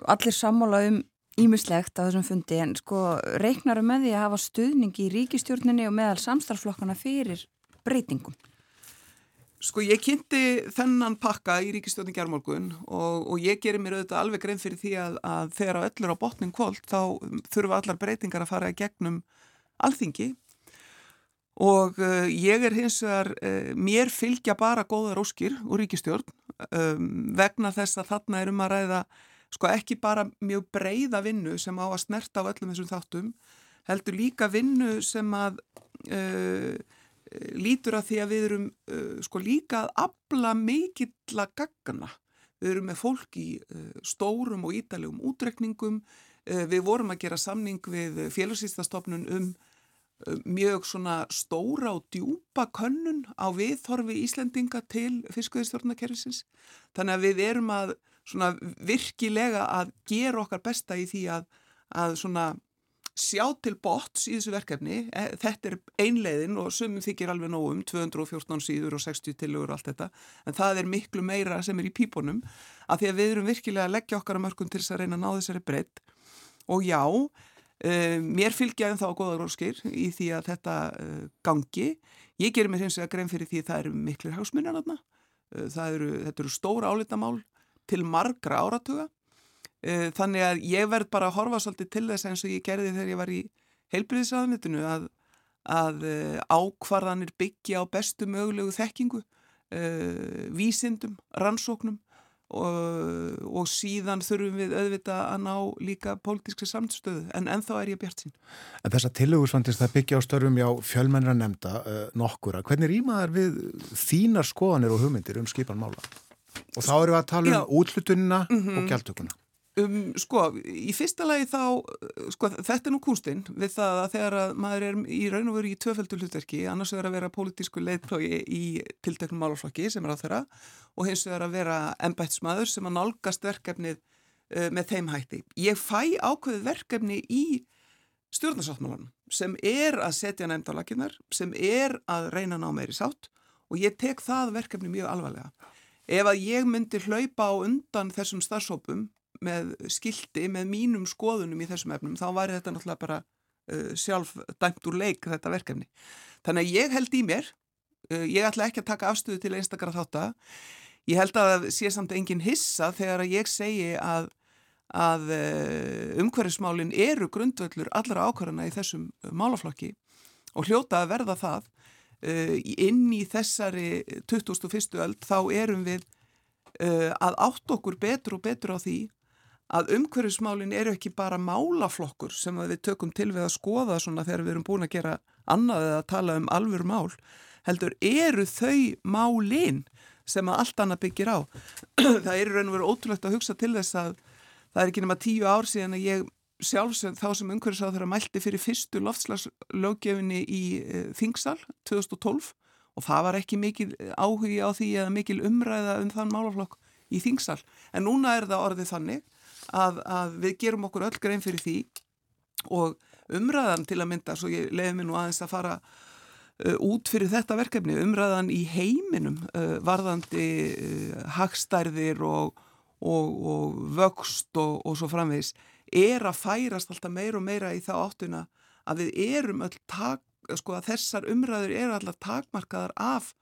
allir sammála um ímislegt á þessum fundi en sko reiknarum með því að hafa stuðning í ríkistjórninni og meðal samstarflokkana fyrir breytingum. Sko ég kynnti þennan pakka í ríkistjóðin gerðmorgun og, og ég gerir mér auðvitað alveg grein fyrir því að, að þegar á öllur á botning kvöld þá þurfa allar breytingar að fara í gegnum alþingi. Og uh, ég er hins vegar, uh, mér fylgja bara góðar óskir úr ríkistjórn um, vegna þess að þarna er um að ræða sko ekki bara mjög breyða vinnu sem á að snerta á öllum þessum þáttum heldur líka vinnu sem að uh, lítur að því að við erum uh, sko líka að abla mikill að gaggana. Við erum með fólk í uh, stórum og ítalegum útrekningum. Uh, við vorum að gera samning við félagsýstastofnun um mjög svona stóra og djúpa könnun á viðþorfi Íslendinga til fiskveðistjórnakerfisins. Þannig að við erum að svona virkilega að gera okkar besta í því að, að svona sjá til bots í þessu verkefni. E, þetta er einleiðin og sumum þykir alveg nógum 214 síður og 60 tilugur og allt þetta, en það er miklu meira sem er í pípunum, af því að við erum virkilega að leggja okkar að mörgum til þess að reyna að ná þessari breytt og já uh, mér fylgja en þá góðar óskir í því að þetta uh, gangi, ég gerir mér hins vegar grein fyrir því að það eru miklu hausmunir uh, það eru, eru stóra álitamál til margra áratuga þannig að ég verð bara að horfa svolítið til þess eins og ég gerði þegar ég var í heilbriðisraðanitinu að, að eh, ákvarðanir byggja á bestu mögulegu þekkingu, uh, vísindum, rannsóknum og, og síðan þurfum við auðvitað að ná líka pólitískri samtstöðu en ennþá er ég bjart sín. En þessa tillögursvandist það byggja á störfum já fjölmennra nefnda nokkura. Hvernig rýmaðar við þínar skoðanir og hugmyndir um skipan mála? Og þá eru við að tala um útlutunina mm -hmm. og gjaldtökuna. Um, sko, í fyrsta lagi þá, sko, þetta er nú kunstinn við það að þegar að maður er í raun og veru í tvöfældu hlutverki, annars er að vera pólitísku leiðplógi í tilteknum málaflokki sem er á þeirra og hins vegar að vera ennbættsmaður sem að nálgast verkefnið uh, með þeim hætti. Ég fæ ákveðið verkefni í stjórnarsáttmálanum sem er að setja nefnd á lakinnar, sem er að reyna ná meiri sátt og ég tek það verkefni mjög alvarlega. Ef að ég myndi hlaupa á undan þessum starfsópum með skildi, með mínum skoðunum í þessum efnum, þá væri þetta náttúrulega bara uh, sjálf dæmt úr leik þetta verkefni. Þannig að ég held í mér, uh, ég ætla ekki að taka afstöðu til einstakara þátt að, ég held að sé samt engin hissa þegar að ég segi að, að uh, umhverfismálinn eru grundvöldur allra ákvarðana í þessum málaflokki og hljóta að verða það inn í þessari 2001. öld þá erum við að átt okkur betur og betur á því að umhverfismálinn eru ekki bara málaflokkur sem við tökum til við að skoða svona þegar við erum búin að gera annað eða að tala um alvöru mál heldur eru þau málinn sem að allt annað byggir á. (clears throat) Það eru raun og verið ótrúlegt að hugsa til þess að það er ekki nema tíu ár síðan að ég sjálfsögð þá sem umhverfisáð þeirra mælti fyrir fyrstu loftslagslöggefinni í e, Þingsal 2012 og það var ekki mikil áhugi á því eða mikil umræða um þann málaflokk í Þingsal. En núna er það orðið þannig að, að við gerum okkur öll grein fyrir því og umræðan til að mynda, svo ég leiði mér nú aðeins að fara uh, út fyrir þetta verkefni, umræðan í heiminum uh, varðandi uh, hagstærðir og, og, og vöxt og, og svo framvegs er að færast alltaf meira og meira í þá áttuna að við erum öll tak, sko að þessar umræður eru alltaf takmarkaðar af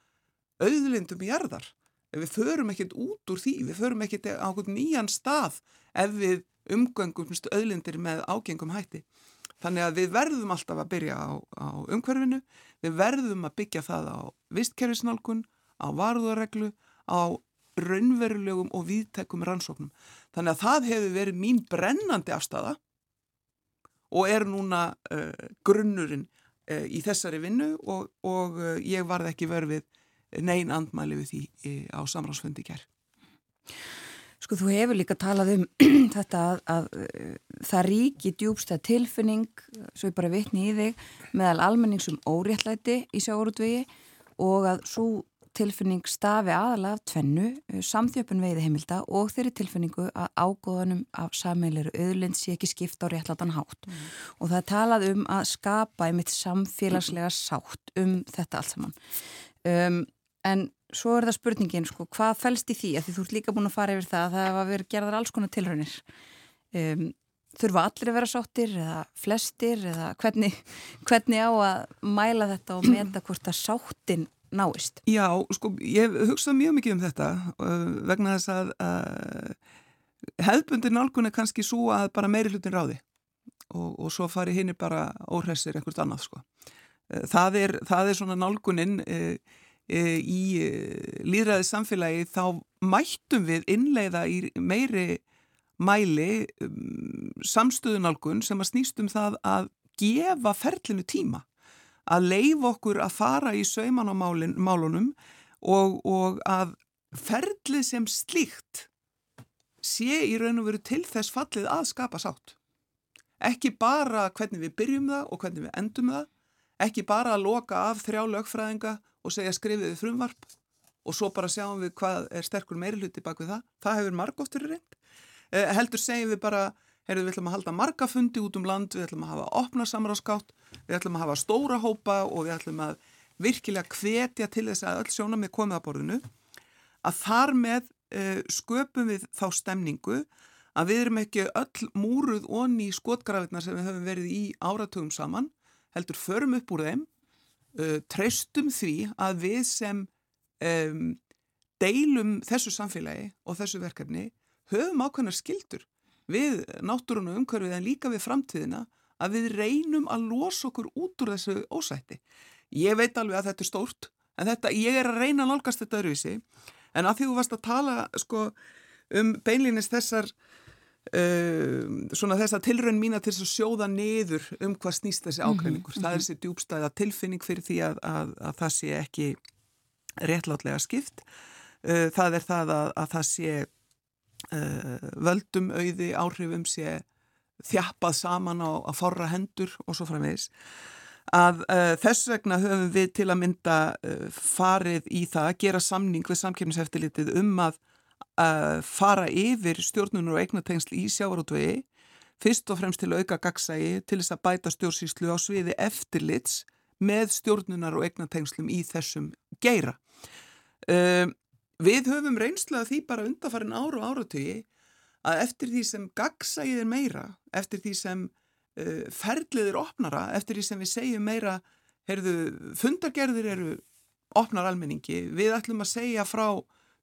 auðlindum í erðar við förum ekkert út úr því, við förum ekkert á nýjan stað ef við umgöngumst öðlindir með ágengum hætti. Þannig að við verðum alltaf að byrja á, á umhverfinu, við verðum að byggja það á vistkerfisnálkun, á varúðarreglu, á raunverulegum og viðtekum rannsóknum. Þannig að það hefur verið mín brennandi afstafa og er núna uh, grunnurinn uh, í þessari vinnu og, og uh, ég varð ekki verfið neyn andmæli við því eh, á samráðsfundi kær. Sko þú hefur líka talað um (clears throat) þetta að, að eh, það ríki djúbstað tilfinning, svo ég bara vitni í þig, meðal almenningsum óréttlæti í sjáurútvegi og að svo tilfinning stafi aðalega af tvennu, eh, samþjöpun veiði heimilda og þeirri tilfinningu að ágóðanum af sameileru auðlind sé ekki skipta á réttlatan hátt. Mm. Og það talað um að skapa einmitt samfélagslega sátt um þetta allt saman. Um, en svo er það spurningin, sko, hvað fælst í því að því þú ert líka búin að fara yfir það að það hefa verið gerðar alls konar tilraunir um, þurfa allir að vera sáttir eða flestir eða hvernig, (laughs) hvernig á að mæla þetta og meta hvort að sáttin náist? Já, sko, ég hugsaði mjög mikið um þetta uh, vegna þess að uh, hefðbundir nálgun er kannski svo að bara meiri hlutin ráði og, og svo fari hinn bara óhressir einhvert annað, sko. Uh, það er, það er svona nálgunin uh, í uh, líðræðið samfélagi þá mættum við innleiða í meiri mæli um, samstöðunálgun sem að snýst um það að gefa ferlinu tíma að leif okkur að fara í sauman á málunum og, og að ferlið sem slíkt sé í raun og veru til þess fallið að skapa sátt. Ekki bara hvernig við byrjum það og hvernig við endum það, ekki bara að loka af þrjá lögfræðinga og segja skrifiði frumvarp og svo bara sjáum við hvað er sterkur meirluti bak við það. Það hefur margóttur reynd. Eh, heldur segjum við bara, heyrðu við ætlum að halda margafundi út um land, við ætlum að hafa opna samráðskátt, við ætlum að hafa stóra hópa og við ætlum að virkilega hvetja til þess að öll sjónamið komið að borðinu, að þar með uh, sköpum við þá stemningu að við erum ekki öll múruð onni í skotgrafirna sem við höfum verið í áratugum saman, heldur förum upp úr þeim, uh, treystum því að við sem um, deilum þessu samfélagi og þessu verkefni höfum ákveðnar skildur við náttúrun og umhverfið en líka við framtíðina að við reynum að losa okkur út úr þessu ósætti. Ég veit alveg að þetta er stórt, en þetta, ég er að reyna að nálgast þetta öðruvísi, en að því þú varst að tala sko, um beinlýnist þessar, uh, svona þessar tilraun mína til að sjóða niður um hvað snýst þessi ákveðningur. Mm -hmm. Það er þessi djúbstæða tilfinning fyrir því að, að, að það sé ekki réttlátlega skipt. Uh, það er það að, að það sé uh, völdum auði áhrifum sé þjappað saman á að forra hendur og svo framvegis að uh, þess vegna höfum við til að mynda uh, farið í það að gera samning við samkjöfniseftilitið um að uh, fara yfir stjórnunur og eignatengsl í sjávarútvegi fyrst og fremst til að auka gagsægi til þess að bæta stjórnsýslu á sviði eftirlits með stjórnunar og eignatengslum í þessum geira. Við höfum reynslað því bara undarfarin ára og áratögi að eftir því sem gagsægið er meira, eftir því sem uh, ferlið er opnara, eftir því sem við segjum meira, heyrðu, fundargerðir eru opnar almenningi, við ætlum að segja frá,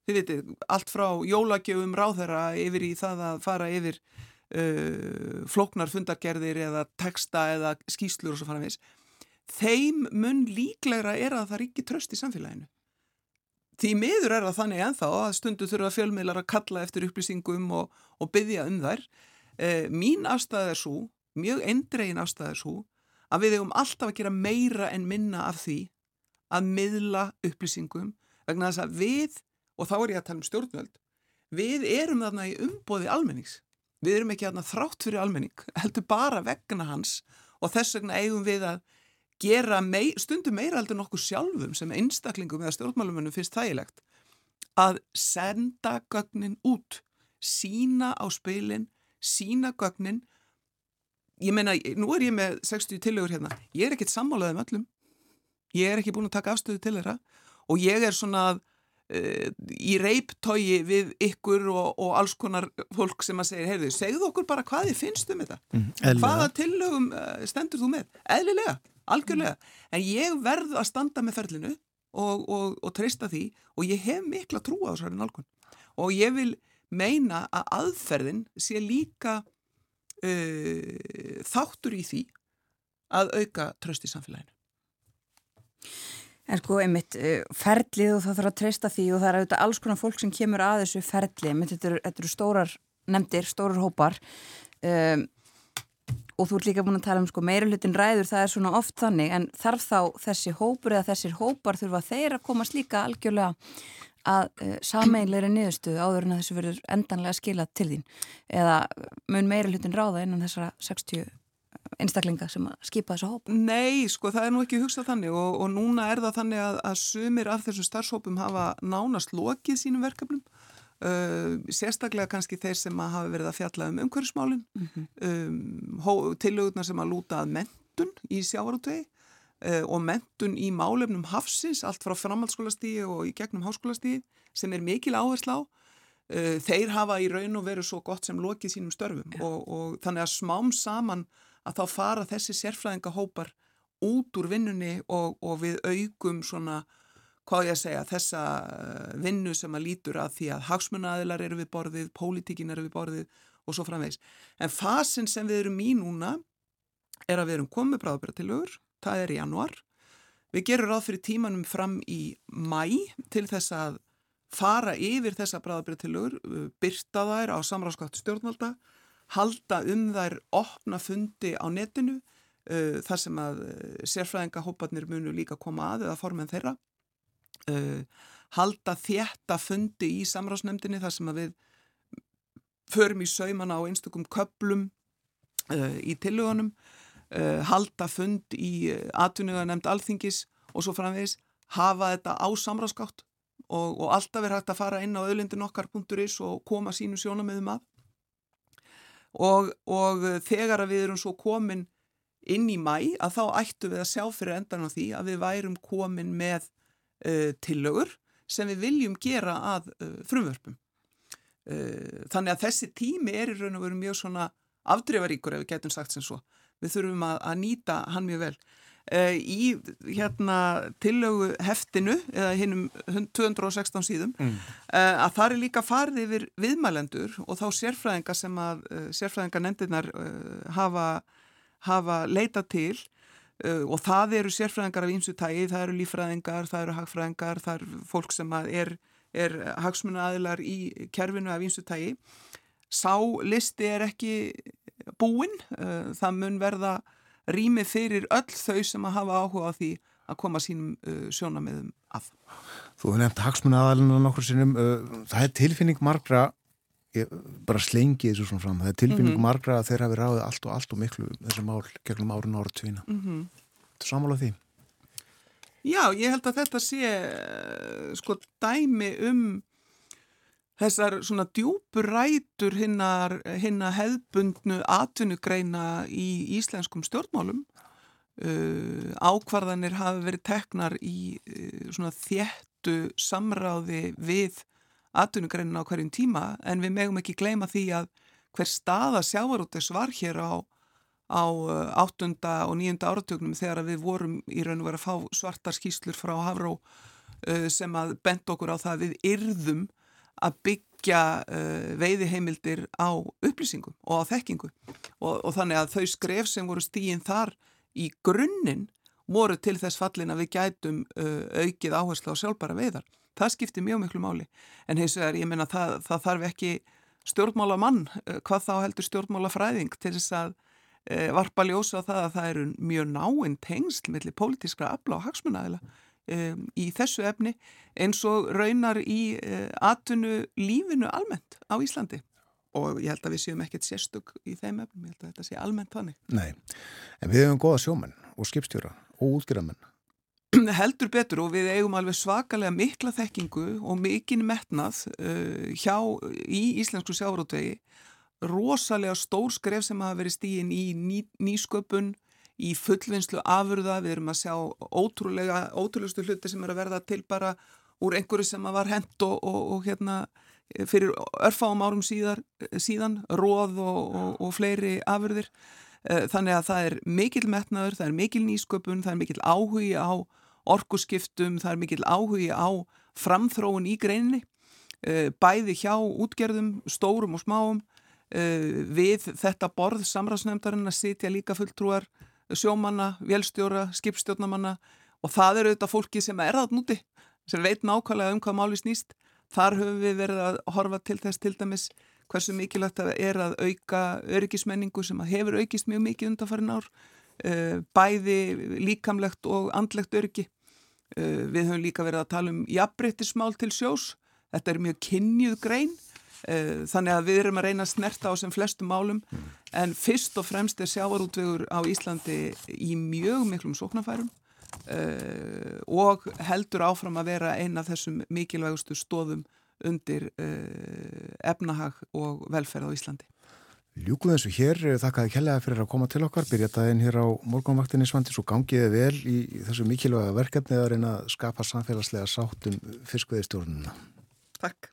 þið veitir, allt frá jólagjöfum ráðherra yfir í það að fara yfir uh, flóknar fundargerðir eða texta eða skýslur og svo fara við þess. Þeim mun líklegra er að það ekki tröst í samfélaginu. Því miður er það þannig enþá að stundu þurfa fjölmiðlar að kalla eftir upplýsingum og, og byggja um þær. E, mín afstæð er svo, mjög endregin afstæð er svo, að við hefum alltaf að gera meira en minna af því að miðla upplýsingum vegna þess að við, og þá er ég að tala um stjórnvöld, við erum þarna í umbóði almennings. Við erum ekki þarna þrátt fyrir almenning, (laughs) heldur bara vegna hans. Og þess vegna eigum við að gera mei, stundum meira heldur nokkuð sjálfum sem einstaklingum eða stjórnmálumönnum finnst þægilegt að senda gögnin út, sína á spilin, sína gögnin. Ég meina, nú er ég með 60 tillegur hérna, ég er ekkert sammálaðið með öllum, ég er ekki búin að taka afstöðu til þeirra. Og ég er svona uh, í reiptói við ykkur og, og alls konar fólk sem að segja, heyrðu, segðu okkur bara hvað þið finnst um þetta. Mm, Hvaða tillögum uh, stendur þú með? Eðlilega algjörlega, en ég verð að standa með ferlinu og, og, og treysta því og ég hef mikla trú á þessari nálgun og ég vil meina að aðferðin sé líka uh, þáttur í því að auka tröst í samfélaginu. En sko, einmitt, uh, ferlið og það þarf að treysta því og það er auðvitað alls konar fólk sem kemur að þessu ferli, einmitt, þetta eru, þetta eru stórar nefndir, stórar hópar um, og þú ert líka búin að tala um sko meira hlutin ræður, það er svona oft þannig en þarf þá þessi hópur eða þessir hópar þurfa þeir að komast líka algjörlega að uh, sameinleiri niðurstöðu áður en að þessu verður endanlega skilað til þín? Eða mun meira hlutin ráða innan þessara 60 einstaklinga sem að skipa þessu hóp? Nei, sko það er nú ekki hugsað þannig og, og núna er það þannig að, að sumir af þessu starfshópum hafa nánast lokið sínum verkefnum Uh, sérstaklega kannski þeir sem að hafa verið að fjalla um umhverfsmálinn mm -hmm. um, tilugurnar sem að lúta að mentun í sjávarútvegi uh, og mentun í málefnum hafsins, allt frá framhaldsskólastíði og í gegnum háskólastíði sem er mikil áherslu á. Uh, þeir hafa í raun og veru svo gott sem lokið sínum störfum og, og þannig að smám saman að þá fara þessi sérfræðingahópar út úr vinnunni og, og við augum svona, hvað ég að segja, þessa uh, vinnu sem að lítur að því að hagsmunnaðilar eru við borðið, pólitíkin eru við borðið og svo framvegs. En fasin sem við erum í núna er að við erum komið bráðbyrðatilögur, það er í januar. Við gerum ráð fyrir tímanum fram í mæ til þess að fara yfir þessa bráðbyrðatilögur, uh, byrta þær á samráðskátt stjórnvalda, halda um þær opna fundi á netinu uh, þar sem að uh, sérfræðingahópanir munu líka koma að eða formen þeirra. Uh, halda þétta fundi í samráðsnefndinni þar sem að við förum í saumana á einstakum köplum uh, í tillögunum uh, halda fund í uh, atvinnuga nefnd alþingis og svo framvegis hafa þetta á samráðskátt og, og alltaf er hægt að fara inn á öðlindin okkar.is og koma sínu sjónamöðum að og, og þegar að við erum svo komin inn í mæ að þá ættu við að sjá fyrir endan á því að við værum komin með uh, tillögur sem við viljum gera að uh, frumvörpum. Uh, þannig að þessi tími er í raun og veru mjög svona afdreifaríkur ef við getum sagt sem svo. Við þurfum að, að nýta hann mjög vel. Uh, í hérna tillögu heftinu eða hinnum 216 síðum mm. uh, að það er líka farið yfir viðmælendur og þá sérfræðinga sem að sérfræðinga nefndirnar hafa, hafa leita til og það eru sérfræðingar af ímsu tægi, það eru lífræðingar, það eru hagfræðingar, það eru fólk sem er, er hagsmunaaðilar í kerfinu af ímsu tægi. Sá listi er ekki búinn, það mun verða rými fyrir öll þau sem að hafa áhuga á því að koma sínum uh, sjónamiðum að. Þú hefði nefnt hagsmunaaðalina nokkur sinnum, uh, það er tilfinning margra, ég, bara slengi þessu svona fram, það er tilfinning mm -hmm. margra að þeir hafi ráðið allt og allt og miklu þessi mál gegnum árun ára tvína. Mm -hmm. Þetta er samála því? Já, ég held að þetta sé sko dæmi um þessar svona djúburætur hinnar, hinnar hefðbundnu atvinnugreina í íslenskum stjórnmálum. Uh, ákvarðanir hafi verið teknar í uh, svona þéttu samráði við atvinnugreina á hverjum tíma en við megum ekki gleyma því að hver staða sjávarútes var hér á, á áttunda og nýjunda áratögnum þegar við vorum í raun og verið að fá svartar skýslur frá Havró uh, sem að bent okkur á það að við yrðum að byggja uh, veiðiheimildir á upplýsingum og á þekkingu. Og, og þannig að þau skref sem voru stíin þar í grunninn voru til þess fallin að við gætum uh, aukið áherslu á sjálfbara veiðar. Það skiptir mjög miklu máli. En hins vegar ég menna það, það þarf ekki stjórnmála mann, uh, hvað þá heldur stjórnmála fræðing til þess að varpa ljósa það að það eru mjög náinn tengsl millir pólitískra afla og hagsmunæðila um, í þessu efni eins og raunar í uh, atvinnu lífinu almennt á Íslandi og ég held að við séum ekkert sérstök í þeim efnum, ég held að þetta sé almennt þannig. Nei, en við hefum goða sjómenn og skipstjóra og útgjörðamenn. (clears throat) Heldur betur og við eigum alveg svakalega mikla þekkingu og mikinn metnað uh, hjá í íslensku sjárótvegi rosalega stór skref sem hafa verið stíðin í ný, nýsköpun í fullvinnslu afurða, við erum að sjá ótrúlega, ótrúlegustu hluti sem er að verða til bara úr einhverju sem var hent og, og, og hérna fyrir örfáum árum síðar, síðan, róð og, og fleiri afurðir. Eh, þannig að það er mikil metnaður, það er mikil nýsköpun, það er mikil áhugi á orkuskiptum, það er mikil áhugi á framþróun í greininni, eh, bæði hjá útgerðum, stórum og smáum, eh, við þetta borð samráðsnefndarinn að sitja líka fulltrúar sjómanna, vélstjóra, skipstjórnamanna og það eru þetta fólki sem er það núti, sem veit nákvæmlega um hvað máli snýst. Þar höfum við verið að horfa til þess til dæmis hversu mikilvægt það er að auka öryggismenningu sem að hefur aukist mjög mikið undanfarin ár, uh, bæði líkamlegt og andlegt öryggi. Uh, við höfum líka verið að tala um jafnbrettismál til sjós, þetta er mjög kynjuð grein Eh, þannig að við erum að reyna að snerta á sem flestum málum mm. en fyrst og fremst er sjávarútvegur á Íslandi í mjög miklum sóknarfærum uh, og heldur áfram að vera eina af þessum mikilvægustu stóðum undir uh, efnahag og velferð á Íslandi. Ljúkuð og hér, þakkaði kjærlega fyrir að koma til okkar, byrja daginn hér á morgunvaktinni svandi svo gangiði vel í, í þessu mikilvæga verkefni að reyna að skapa samfélagslega sátt um fiskveðistjórnuna. Takk.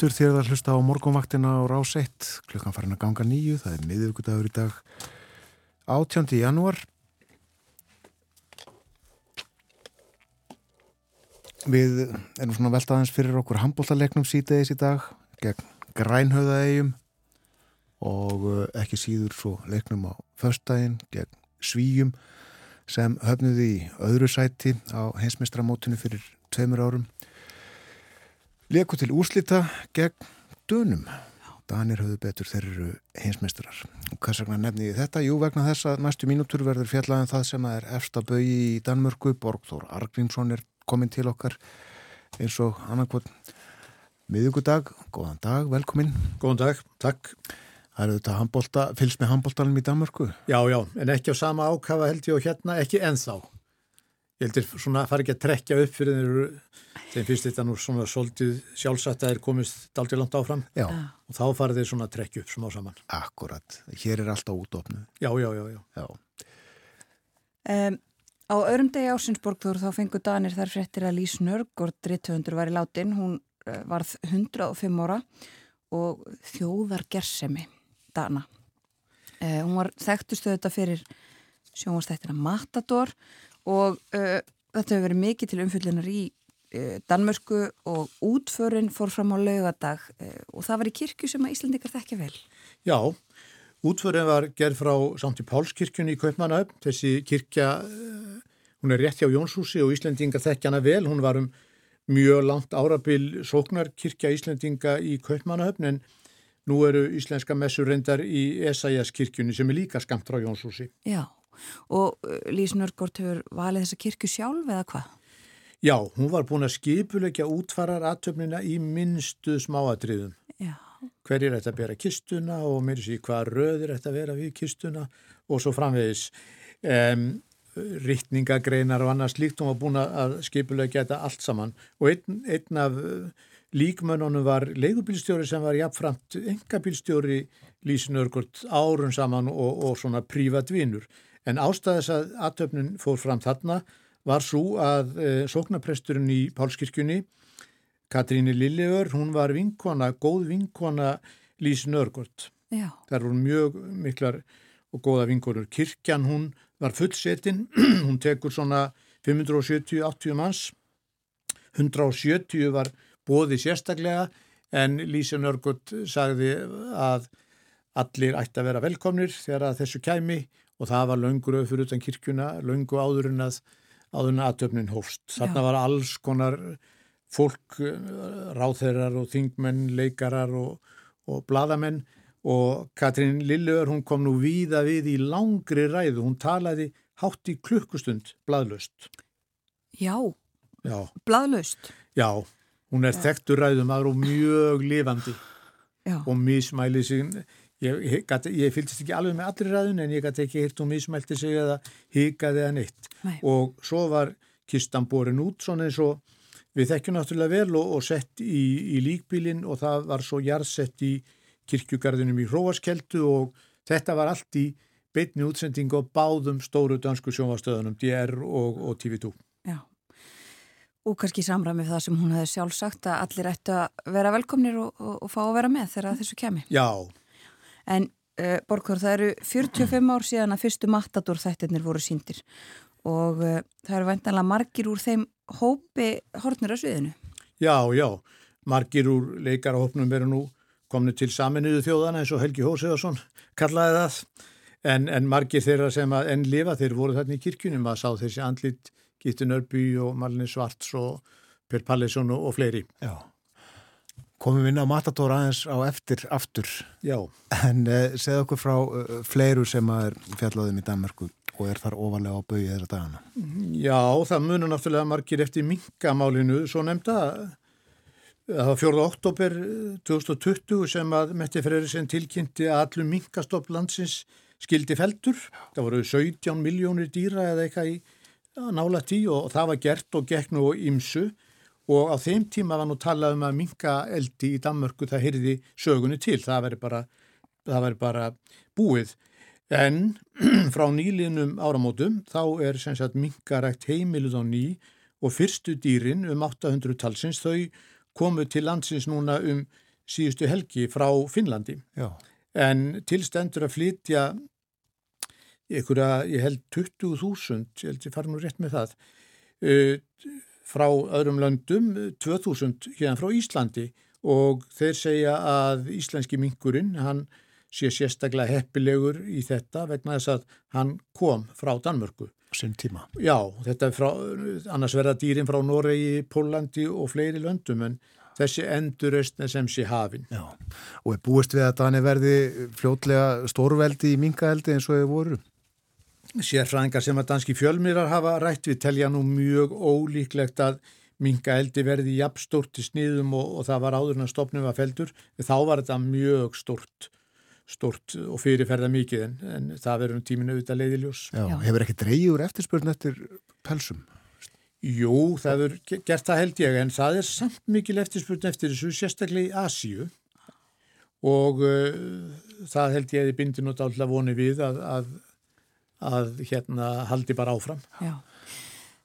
Aftur þér að hlusta á morgunvaktina á rás 1, klukkan farin að ganga nýju, það er miðugudagur í dag 18. janúar. Við erum svona veltaðans fyrir okkur handbóltalegnum síðdeis í dag gegn grænhauðaegjum og eh, ekki síður svo leiknum á föstdægin gegn svíjum sem höfnuði í öðru sæti á heimsmeistramótinu fyrir tveimur árum. Leku til úrslita gegn dönum. Danir höfðu betur þeir eru heimsmeistarar. Og hvers vegna nefni ég þetta? Jú, vegna þess að næstu mínútur verður fjallaðan það sem er efsta bögi í Danmörku. Borgþór Argrímsson er komin til okkar eins og annarkvöld miðugudag. Góðan dag, velkomin. Góðan dag, takk. Það eru þetta handbólta, fylgst með handbóltanum í Danmörku. Já, já, en ekki á sama ákafa held ég og hérna, ekki ennþá. Ég heldur svona að fara ekki að trekja upp fyrir þeir þeim finnst þetta nú svona svolítið sjálfsagt að þeir komist daldi langt áfram Já, og þá fara þeir svona að trekja upp smá saman. akkurat. Hér er alltaf útofnu. Já, já, já, já. Já. Um, á öðrum degi ásinsborgþór þá fengu Danir þar fréttir að Lís Nörgård dritthöndur var í látin, hún uh, varð 105 ára og þjóðar gersemi Dana. Uh, hún var þekktustu þetta fyrir sjónvastættina Matador og uh, þetta hefur verið mikið til umfyllunar í uh, Danmörsku og útförin fór fram á laugadag uh, og það var í kirkju sem að Íslandikar þekkja vel. Já, útförin var gerð frá Sankti Pálskirkjunni í Kaupmannahöfn. Þessi kirkja, eh, hún er rétt hjá Jónshúsi og Íslendingar þekkja hana vel. Hún var um mjög langt árabil sóknarkirkja Íslendinga í Kaupmannahöfn en nú eru íslenska messur reyndar í Esæjas kirkjunni sem er líka skamt frá Jónshúsi. Já, og Lís Nörgård hefur valið þessa kirkju sjálf eða hvað? Já, hún var búin að skipulegja útfarar aðtöfnina í minnstu smáatriðum. Já, Hverjir ætti að bera kistuna og mér sé hvað röðir ætti að vera við kistuna og svo framvegis um, rittningagreinar og annars líkt hún var búin að skipulegja þetta allt saman og einn, einn af uh, líkmönnunum var leigubílstjóri sem var jafnframt engabílstjóri Lísinörgurt árun saman og, og svona prívatvinur. En ástæðis að aðtöfnin fór fram þarna var svo að e, sóknapresturinn í Pálskirkjunni, Katríni Lillegur, hún var vinkona, góð vinkona Lísin Örgurt. já, Það voru mjög miklar og góða vinkonur. Kirkjan hún var fullsetin, (clears throat) hún tekur svona 570-80 manns, 170 var bóði sérstaklega en Lísin Örgurt sagði að allir ætti að vera velkomnir þegar að þessu kæmi og það var öfur utan kirkjuna, löngu áður en að áður en aðtöfnin hófst. Þarna Já. var alls konar fólk, eh, ráþeirar og þingmenn, leikarar og, og bladamenn og Katrín Lilleur hún kom nú víða við í langri ræðu, hún talaði hátt í klukkustund bladlust. Já, Já, bladlaust. já, hún er þekktur ræðum aðra og mjög lifandi Já, og mismæli sig, ég, ég, ég fylgist ekki alveg með allri ræðun en ég gæti ekki hirt og mismælti sig eða hikaði eða neitt Nei. og svo var kistan borin út svona eins og við þekkjum náttúrulega vel og, og sett í, í líkbílinn og það var svo jarðsett í kirkjugarðinum í Hróaskeldu og þetta var allt í beitni útsending og báðum stóru dansku sjónvastöðunum DR og, og TV2. já. Og kannski samræmi það sem hún hefði sjálf sagt að allir ættu að vera velkomnir og, og, og fá að vera með þegar þessu kemi. Já, En uh, Borgþór, það eru 45 ár síðan að fyrstu matador þættirnir voru síndir og uh, það eru væntanlega margir úr þeim hópi hortnir að sviðinu. já, já, margir úr leikarahopnum eru nú komni til saminuðu þjóðana eins og Helgi Hóseðarsson kallaði það en, en margir þeirra sem að enn lifa þeir voru þarna í kirkjunum að sá þessi andlit Gíti Nörby og Marlin Svarts og Per Pallesson og, og fleiri. Já. Komum við inn á Matador aðeins á eftir aftur Já, en uh, segð okkur frá uh, fleiru sem er fjallaðum í Danmarku og er þar ofalega á bauði þeirra dagana. já, það munur náttúrulega margir eftir minkamálinu, svo nefnda það var 4. oktober 2020 sem að Metti Freyrisson tilkynnti að allum minkastopp landsins skildi feldur. Það voru 17 miljónir dýra eða eitthvað í nála tí og það var gert og gekk nú ímsu og á þeim tíma var nú talað um að minka eldi í Danmörku það heyrði sögunni til, það væri bara, það væri bara búið. En (clears throat) frá nýlinum áramótum þá er sem sagt minkarækt heimiluð á ný og fyrstu dýrin um 800 talsins þau komu til landsins núna um síðustu helgi frá Finnlandi. Já. En tilstendur að flytja einhverja, ég held 20.000, ég held ég fara nú rétt með það, uh, frá öðrum löndum, 2.000 hérna frá Íslandi og þeir segja að íslenski minkurinn, hann sé sérstaklega heppilegur í þetta vegna þess að hann kom frá Danmörku. Sinn tíma. Já, þetta er frá, annars verða dýrin frá Noregi, Pólandi og fleiri löndum en þessi endurreistna sem sé hafin. Já. Og er búist við að Dani verði fljótlega stórveldi í minkaeldi eins og þau voru? Sérfræðingar sem að danski fjölmirar hafa rætt við telja nú mjög ólíklegt að minkaeldi verði jafnstórt í sniðum og, og það var áður en stopnum að feldur. Þá var þetta mjög stórt stort og fyrirferða mikið en, en það verður um tíminu auðvitað leiðiljós. Já. Já. Hefur ekki úr eftirspurn eftir pelsum? Jú, það verður gert það held ég en það er samt mikil eftirspurn eftir þessu sérstaklega í Asíu og uh, það held ég að ég bindi nút alltaf voni við að, að, að hérna haldi bara áfram. Já.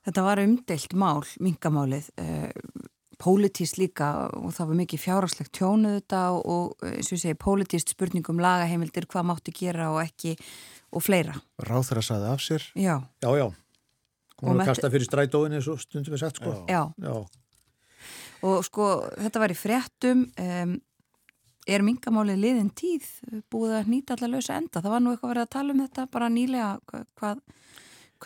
Þetta var umdeilt mál, mingamálið, uh, pólitíst líka og það var mikið fjárháslegt tjónuð þetta og eins og ég segi pólitíst spurningum lagaheimildir hvað mátti gera og ekki og fleira. Ráð þeirra saði af sér. Já, Já, já. Hún var að kasta fyrir strætóin eins og stundum við sagt sko. já. Já. Og sko þetta var í fréttum, um, er mingamálið liðin tíð búið að nýta allar lausa enda? Það var nú eitthvað verið að tala um þetta bara nýlega, hva- hvað,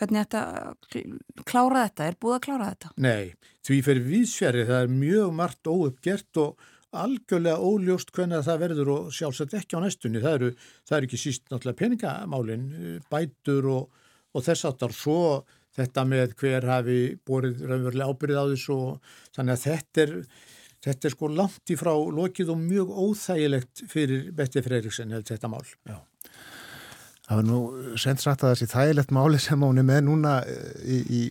hvernig þetta klára þetta, er búið að klára þetta? Nei, því fyrir vísfjari það er mjög margt óuppgert og algjörlega óljóst hvernig það verður og sjálfsagt ekki á næstunni. Það eru, það eru ekki síst náttúrulega peningamálin, bætur og, og þess aftar svo þetta með hver hafi borið raunverulega ábyrðið á þessu og þannig að þetta er, þetta er sko langt í frá lokið og mjög óþægilegt fyrir Betti Freiriksen held þetta mál. Það var nú sent sagt að þessi þægilegt máli sem hún er með núna eh, í, í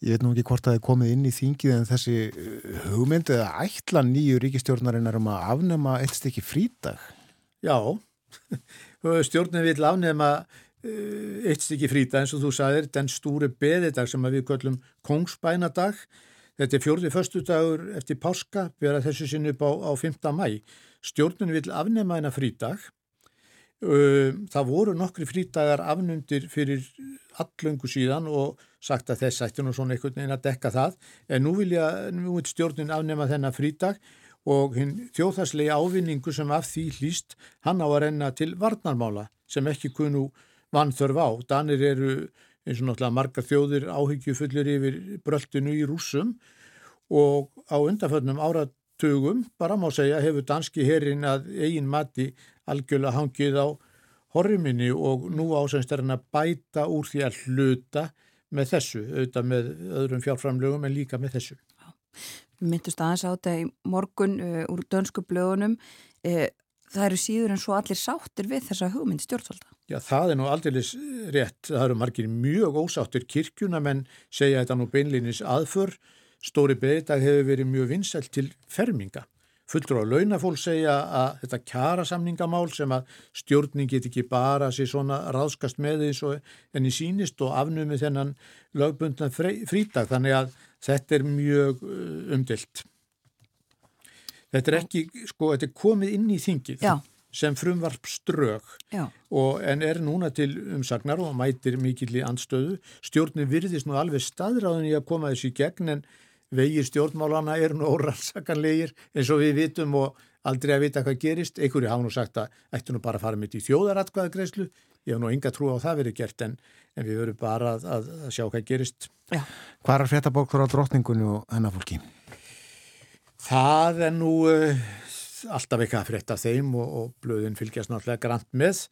ég veit nú ekki hvort það er komið inn í þingið en þessi eh, hugmynd eða ætla nýju ríkistjórnarinnar um að afnema eitt stykki frídag. Já, (laughs) stjórnin vil afnema uh, eitt stykki frýta eins og þú sagðir, den stúri beðidag sem að við köllum kongsbænadag. Þetta er fjórði föstudagur eftir páska, bera þessu sinni upp á, á 5. mæ. Stjórnin vil afnema eina frýdag. Uh, það voru nokkri frídagar afnundir fyrir allöngu síðan og sagt að þess ætti nú svona einhvern veginn að dekka það. En nú vil, ég, nú vil stjórnin afnema þennan frídag og hinn þjóðhagslegi ávinningu sem af því hlýst hann á að renna til varnarmála sem ekki kunu vannþörf á. Danir eru eins og náttúrulega margar þjóðir áhyggjufullir yfir bröltinu í rúsum og á undanföllnum áratugum bara má segja hefur danski herin að eigin mati algjörlega hangið á horriminni og nú ásemst er hann að bæta úr því að hluta með þessu, auðvitað með öðrum fjárframlögum en líka með þessu. Myndust aðeins á þetta í morgun uh, úr dönsku blögunum. Uh, það eru síður en svo allir sáttir við þessa hugmynd stjórnvalda. Já, það er nú aldrei rétt. Það eru margir mjög ósáttir kirkjuna, menn segja þetta nú beinlinis aðför. Stóri beðdag hefur verið mjög vinsælt til ferminga. Fullur á launafól segja að þetta kjara samningamál sem að stjórning get ekki bara sér svona ráðskast með eins og enni sínist og afnumið þennan lögbundna frítag. Þannig að þetta er mjög uh, umdilt. Þetta er ekki, sko, þetta er komið inn í þingið. Já sem frumvarp strög og, en er núna til umsagnar og mætir mikill í andstöðu. Stjórnum virðist nú alveg staðráðin í að koma þessu í gegn en vegir stjórnmálana er nú (laughs) órannsakanlegir eins og við vitum og aldrei að vita hvað gerist. Einhverju hafa nú sagt að ættu nú bara að fara mitt í þjóðaratkvæðagreyslu. Ég hef nú enga trú á það verið gert en, en við verum bara að, að, að sjá hvað gerist. Já. Hvað er þetta bók þar á drotningunni og hennar fólki? Það er nú... Uh, alltaf eitthvað að frétta þeim og, og blöðin fylgjast náttúrulega grann með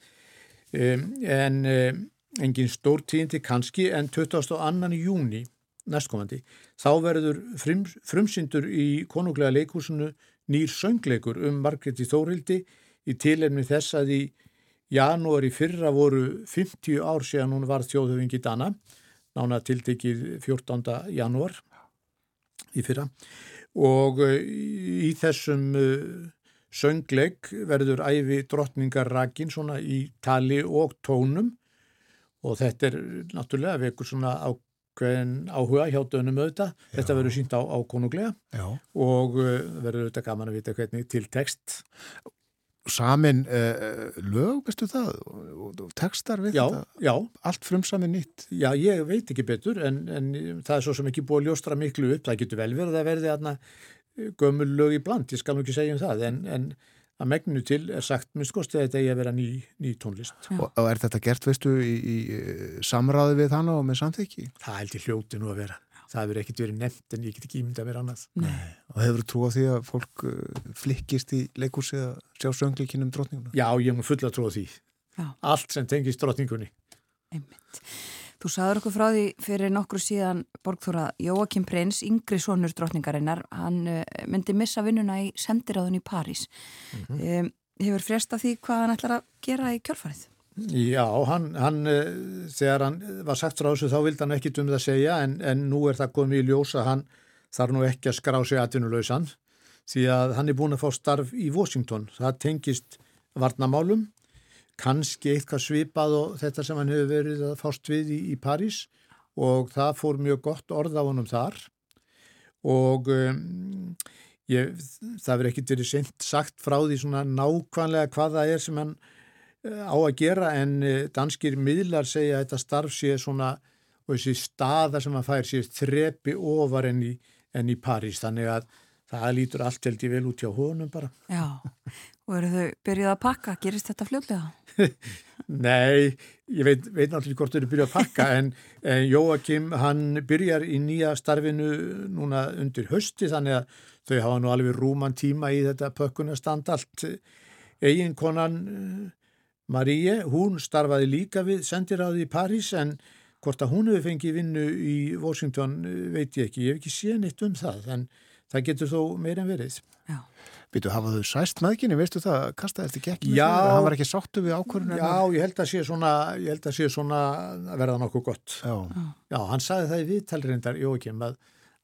um, en um, engin stór tíðindi kannski en 22. júni næstkomandi þá verður frum, frumsyndur í konunglega leikúsinu nýr söngleikur um Margreti Þórildi í tilefni þess að í janúari fyrra voru 50 ár síðan hún var þjóðhauðingi dana nána tiltekið 14. janúar í fyrra og uh, í þessum uh, söngleik verður æfi drottningar rakin svona í tali og tónum og þetta er náttúrulega vekur svona ákveðin áhuga hjá dönum auðvitað. Já. Þetta verður sínt á, á konunglega Já. og verður auðvitað gaman að vita hvernig til text. Samin uh, lög, veistu það, og textar við já, þetta? Já. Allt frum samin nýtt? Já, ég veit ekki betur en, en það er svo sem ekki búið að ljóstra miklu upp. Það getur vel verið að verði aðna gömul lög í bland, ég skal nú ekki segja um það en, en að megnu til er sagt minnst kosti að þetta eigi að vera ný, ný tónlist og, og er þetta gert, veistu, í, í samráði við þann og með samþykki? Það held ég hljóti nú að vera það hefur ekkert verið nefnt en ég get ekki ímynda að vera annað Nei. og hefur þú trú á því að fólk uh, flikkist í leikúsi að sjá söngleikinum drotninguna? Já, ég hef fulla trú á því Já. allt sem tengist drotningunni Einmitt Þú saður okkur frá því fyrir nokkru síðan Borgþóra Jóakim Prins, yngri sonur drotningarinnar, hann uh, myndi missa vinnuna í sendiráðun í París. Mm -hmm. um, hefur fresta því hvað hann ætlar að gera í kjörfarið? Já, hann, hann uh, þegar hann var sagt frá þessu þá vildi hann ekki um það segja en, en nú er það komið í ljós að hann þarf nú ekki að skrá sig atvinnulausan því að hann er búin að fá starf í Washington. Það tengist varnamálum kannski eitthvað svipað og þetta sem hann hefur verið að fást við í, í París og það fór mjög gott orð á honum þar og um, ég, það verður ekkert verið sent sagt frá því svona nákvæmlega hvað það er sem hann á að gera en uh, danskir miðlar segja að þetta starf sé svona og þessi staða sem hann fær sé þrepi ofar enn í, enn í París þannig að það lítur allt held ég vel út hjá honum bara. Já, og eru þau byrjuð að pakka? Gerist þetta fljóðlega? (laughs) Nei, ég veit, veit náttúrulega hvort þau eru byrjuð að pakka en, en Jóakim hann byrjar í nýja starfinu núna undir hösti þannig að þau hafa nú alveg rúman tíma í þetta pökkunastand allt. Eginkonan Maríe, hún starfaði líka við sendiráði í París en hvort að hún hefur fengið vinnu í Washington eh, veit ég ekki, ég hef ekki séð neitt um það en það getur þó meira en verið. Já. Býtu, hafa þau sæst maðginni, veistu það, kastaði eftir gekk? Já. Það var ekki sáttu við ákvörðinu? Já, ég held að sé svona, ég held að sé svona að verða nokkuð gott. Já. Já, hann saði það í viðtalrindar, Jókim, að,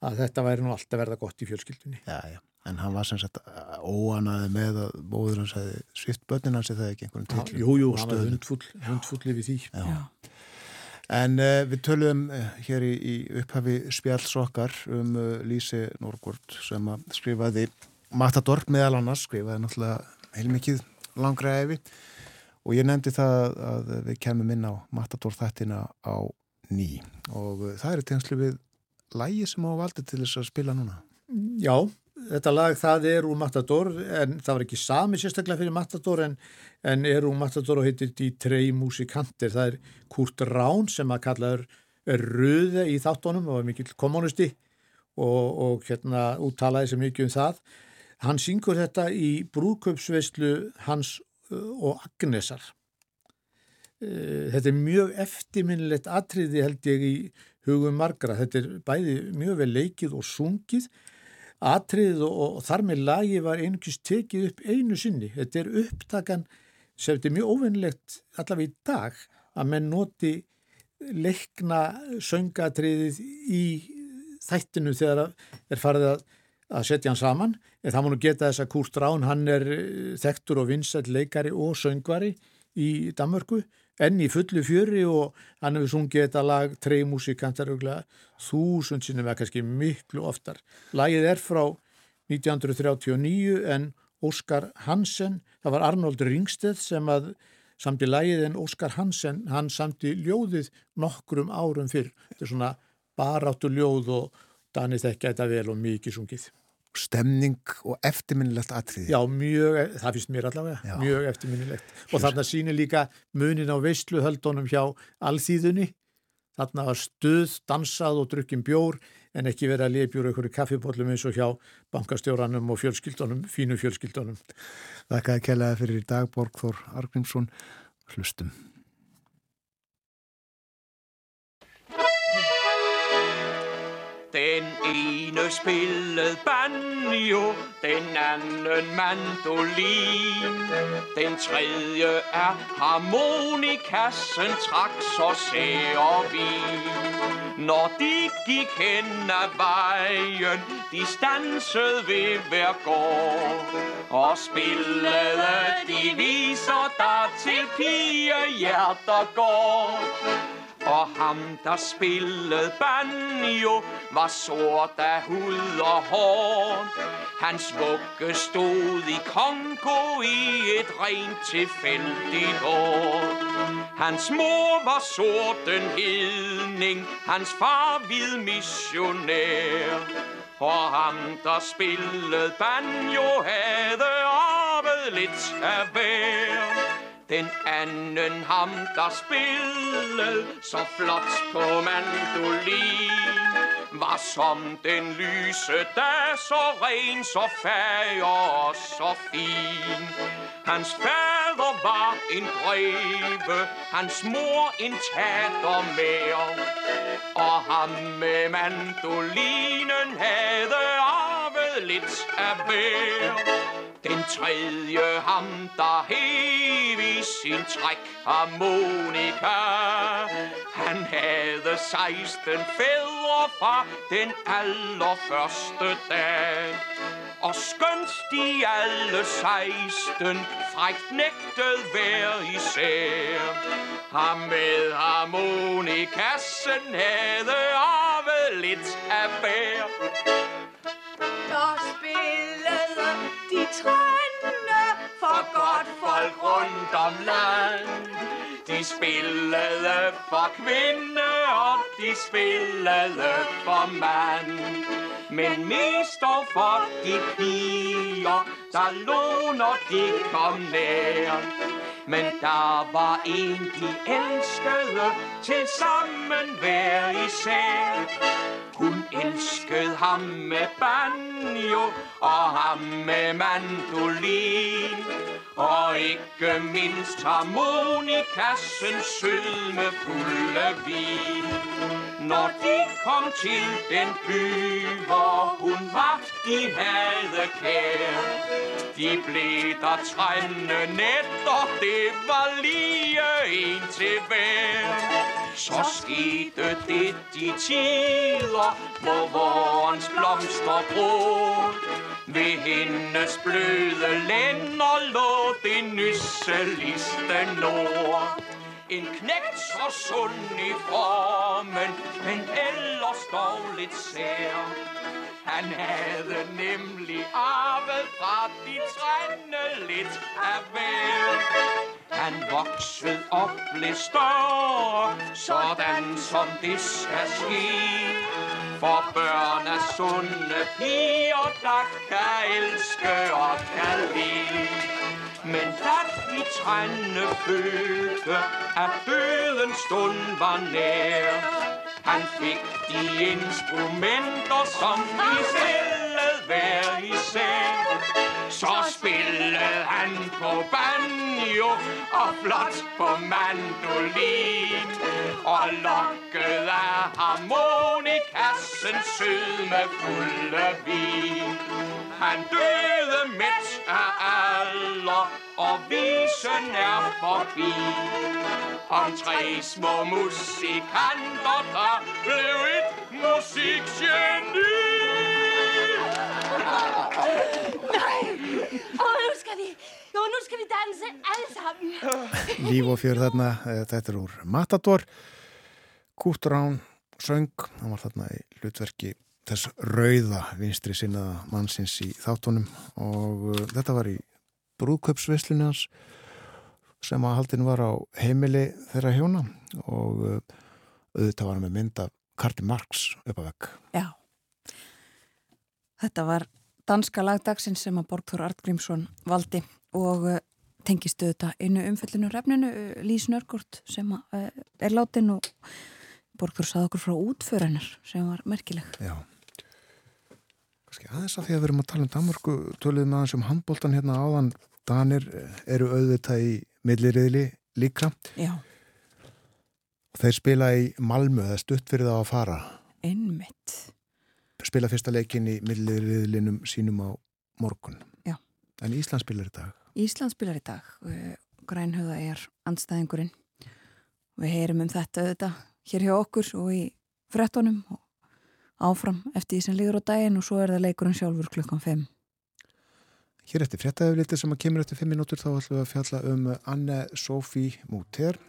að þetta væri nú alltaf verða gott í fjölskyldunni. Já, já, en hann var sem sagt óanaði með að móður hans hefði svift börnin hans eða ekki einhvern til. Jú, jú, hann var hundfull, hundfull yfir því. Já. já. En uh, við töluðum uh, hér í, í upphafi spjallsokkar um uh, Lísi Norgård sem skrifaði Matador meðal annars, skrifaði náttúrulega heilmikið langra efi og ég nefndi það að við kemum inn á Matador þættina á ný og það er tengslu við lægi sem á valdi til þess að spila núna. Já, þetta lag það er úr Matador en það var ekki sami sérstaklega fyrir Matador en, en er úr Matador og heitir Die Trei Musikanter. Það er Kurt Rán sem að kallaður Röða í þáttónum og er mikill kommunisti og, og hérna úttalaði sem mikið um það. Hann syngur þetta í brúköpsveislu hans og Agnesar. Þetta er mjög eftirminnilegt atriði held ég í hugum margra. Þetta er bæði mjög vel leikið og sungið. Atriðið og, og þar með lagi var einhvers tekið upp einu sinni. Þetta er upptakan sem þetta er mjög óvinnlegt allavega í dag að menn noti leikna söngatriðið í þættinu þegar er farið að, að setja hann saman. En það má nú geta þess að Kurt Rán, hann er eh, þektur og vinsætt leikari og söngvari í Danmörku, enn í fullu fjöri og hann hefur sungið þetta lag trey músikantar þúsund sinni með kannski miklu oftar. Lagið er frá 1939 en Óskar Hansen, það var Arnold Ringstedt sem að samti lagið en Óskar Hansen, hann samti ljóðið nokkrum árum fyrr. Þetta er svona baráttu ljóð og danið þekkja þetta vel og mikið sungið stemning og eftirminnilegt atriði. Já, mjög, það finnst mér allavega, Já. mjög eftirminnilegt. Og þarna sýnir líka munin á veistluhöldunum hjá alþýðunni. Þarna var stuð, dansað og drukkin bjór en ekki verið að liðbjóra ykkur í kaffibóllum eins og hjá bankastjóranum og fjölskyldunum, fínu fjölskyldunum. Þakka að kellaði fyrir í dag Borgþór Argrímsson. Hlustum. Den ene spillede banjo, den anden mandolin. Den tredje er harmonikassen, trak så sære vin. Når de gik hen ad vejen, de stansede ved hver gård. Og spillede de viser, der til piger hjerter går. Og ham, der spillede banjo, var sort af hud og hår. Hans vugge stod i Kongo i et rent tilfældigt år. Hans mor var sorten hedning, hans far hvid missionær. Og ham, der spillede banjo, havde arvet lidt af hver. Den anden ham, der spillede så flot på mandolin, var som den lyse dag, så ren, så fag og så fin. Hans fader var en greve, hans mor en tatter mere, og ham med mandolinen havde arvet lidt af hver. Den tredje ham, der hev i sin træk harmonika. Han havde 16 fædre fra den allerførste dag. Og skønt de alle 16 frækt nægtede hver især. Ham med harmonikassen havde arvet lidt af bær. Der spillede de trænde for godt folk rundt om land. De spillede for kvinde, og de spillede for mand. Men mest og for de piger, der lå, når de kom nær. Men der var en, de elskede, til sammen hver især. Hun elsket ham med banjo og ham med mandolin. Og ikke mindst harmonikassen sødme fulde vin. Når de kom til den by, hvor hun var, de havde kær. De blev der trænde og det var lige en til hver. Så skete det de tider, hvor vorens blomster brød. Ved hendes bløde lænder lå det nysseligste nord. En knægt så sund i formen, men ellers dog lidt sær. Han havde nemlig arvet fra de trænde lidt af vel. Han voksede op, blev større, sådan som det skal ske. For børn er sunde piger, der kan elske og kan lide. Men da de trænde følte, at dødens stund var nær, han fik de instrumenter, som de stillede hver især. Så spillede han på banjo og flot på mandolin. Og lokket af harmonikassen sødme fulde vin. Han døde midt af alder, og visen er forbi. Om tre små musikanter, der blev et musikgeni. Og nu skal vi, jo, nu skal vi danse alle sammen. Líf og fjör þarna, eh, þetta er úr Matador Kút Rán söng, hann var þarna í hlutverki þess rauða vinstri sinnaða mannsins í þáttunum og uh, þetta var í brúðköpsvislunni hans sem að haldin var á heimili þeirra hjóna og uh, auðvitað var hann með mynd af Karti Marx upp að vekk. Já. Þetta var danska lagdagsinn sem að Borgþór Artgrímsson valdi og uh, tengistu þetta innu umfellinu refninu uh, Lís Nörgurt sem uh, er látin og Borgþór saði okkur frá útförunar sem var merkileg. Já. Kanski aðeins að því að við erum að tala um Danmarku töluðum aðeins um handbóltan hérna áðan Danir eru auðvitað í milliriðli líka Já, og þeir spila í Malmö það er stutt fyrir það að fara einmitt. Spila fyrsta leikin í milliriðlinum sínum á morgun Já. en Ísland spilar í dag Ísland spilar í dag. uh, Grænhöða er andstæðingurinn. Við heyrum um þetta auðvitað hér hjá okkur og í frettunum og áfram eftir því sem líður á daginn og svo er það leikurinn sjálfur klukkan 5. Hér eftir fréttaðufliti sem að kemur eftir 5 minútur þá ætlum við að fjalla um Anne-Sophie Mutter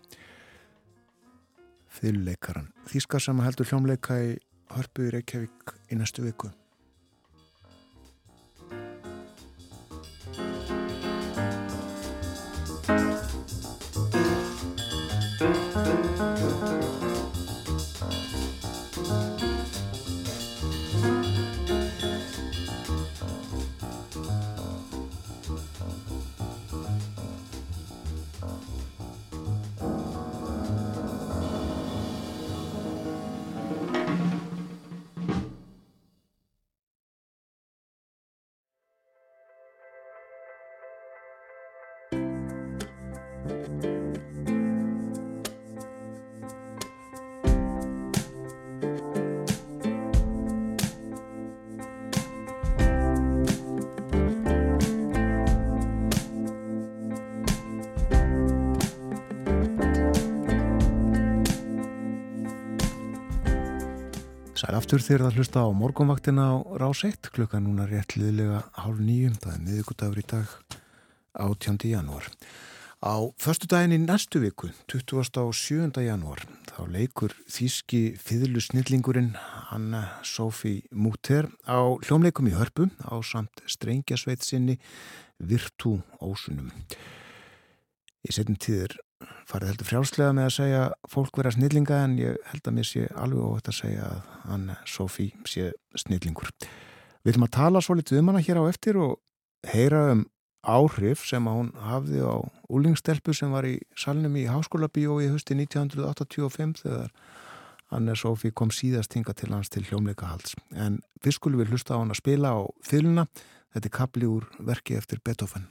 þýluleikaran Þískar sem heldur hljómleika í Hörpu í Reykjavík í næstu viku Aftur þegar það hlusta á morgunvaktina á rás 1 klukka núna rétt liðlega hálf nýjum, það er miðugudagur í dag 18. janúar. Á förstu daginn í næstu viku, 27. janúar, þá leikur þýski fiðlu snillingurinn Anna Sophie Mutter á hljómleikum í hörpu á samt strengjasveit sinni Virtu Ósunum. Í setjum tíður farið heldur frjálslega með að segja fólk vera snillinga en ég held að mér sé alveg óvægt að segja að hann Sofí sé snillingur. Við viljum að tala svo litið um hana hér á eftir og heyra um áhrif sem að hún hafði á úlingstelpu sem var í salnum í Háskóla bíói hösti 1985 þegar Anna Sofí kom síðast hinga til hans til hljómleika halds. En fyrst skulum við hlusta á hann að spila á fyluna. Þetta er kapli úr verki eftir Beethoven.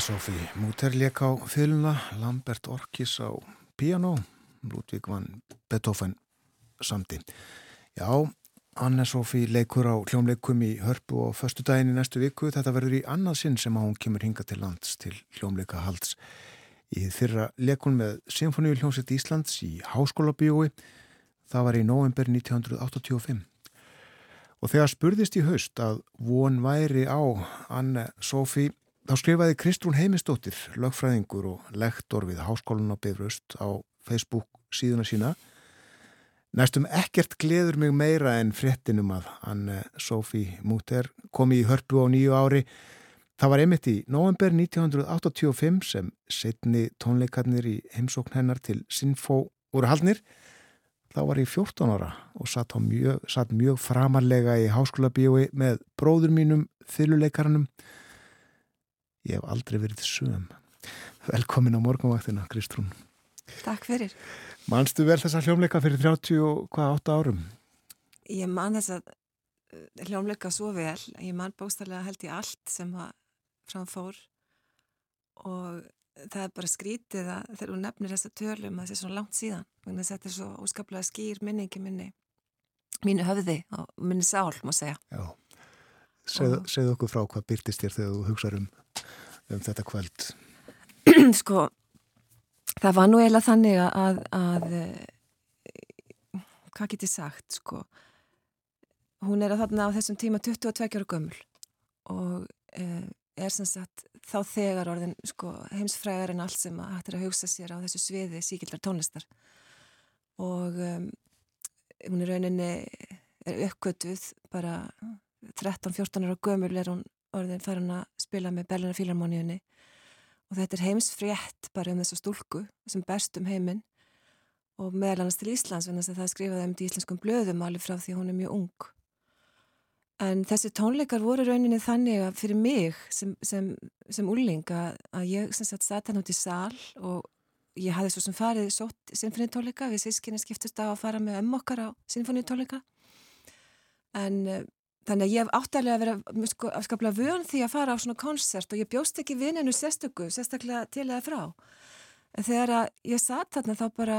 Anne-Sophie Múter lék á fyluna, Lambert Orkis á piano, Ludvig van Beethoven samti. Já, Anne-Sophie leikur á hljómleikum í hörpu og förstu daginn í næstu viku. Þetta verður í annað sinn sem hún kemur hinga til lands til hljómleika halds. Í þyrra leikun með Sinfoníu hljómsett Íslands í Háskóla bíói. Það var í november 1985. Og þegar spurðist í haust að von væri á Anne-Sophie Þá skrifaði Kristrún Heimistóttir, lögfræðingur og lektor við Háskólan á Bifröst á Facebook síðuna sína. Næstum ekkert gleður mig meira en fréttinum að Anne-Sophie Mutter kom í hörpu á nýju ári. Það var einmitt í november 1985 sem setni tónleikarnir í heimsókn hennar til Sinfó voru haldnir. Þá var ég 14 ára og satt mjög, satt mjög framarlega í háskóla bíói með bróður mínum, þylluleikarannum Ég hef aldrei verið söm. Velkomin á morgunvaktina, Kristrún. Takk fyrir. Manstu vel þessa hljómleika fyrir 30 og hvað 8 árum? Ég man þessa eh, hljómleika svo vel. Ég man bóstarlega held í allt sem að framfór og það er bara skrítið að þegar þú nefnir þessa tölum að það er svo langt síðan. Þetta er svo óskaplega skýr minningi minni. Mínu höfði og minni sál, má segja. Já. Segð, segð okkur frá hvað byrtist þér þegar þú hugsaður um, um þetta kvöld? (clears throat) Sko það var nú eiginlega þannig að, að hvað get ég sagt sko? Hún er að þarna á þessum tíma 22 ára gömul og eh, er sem sagt þá þegar orðin sko, heimsfræðar en allt sem hættir að hugsa sér á þessu sviði síkildar tónlistar. Og um, hún er rauninni er uppgötuð bara 13-14 ára gömul er hún orðin farin að spila með Berlina Fílarmoníunni og þetta er heimsfrétt bara um þessu stúlku sem berst um heiminn. Og meðal annars til Íslands en þess að það skrifaði um í íslenskum blöðum alveg frá því hún er mjög ung. En þessi tónleikar voru rauninni þannig að fyrir mig sem, sem, sem úrling að, að ég sem sagt satt hann út í sál og ég hafði svo sem farið sótt sinfonitónleika við sískinni skiptist á að fara með ömm okkar á sinfonitónleika en Þannig að ég hef áttalega að vera sko, afskaplega vön því að fara á svona konsert og ég bjóst ekki vinninu sérstöku, sérstaklega til eða frá. En þegar að ég satt þarna þá bara,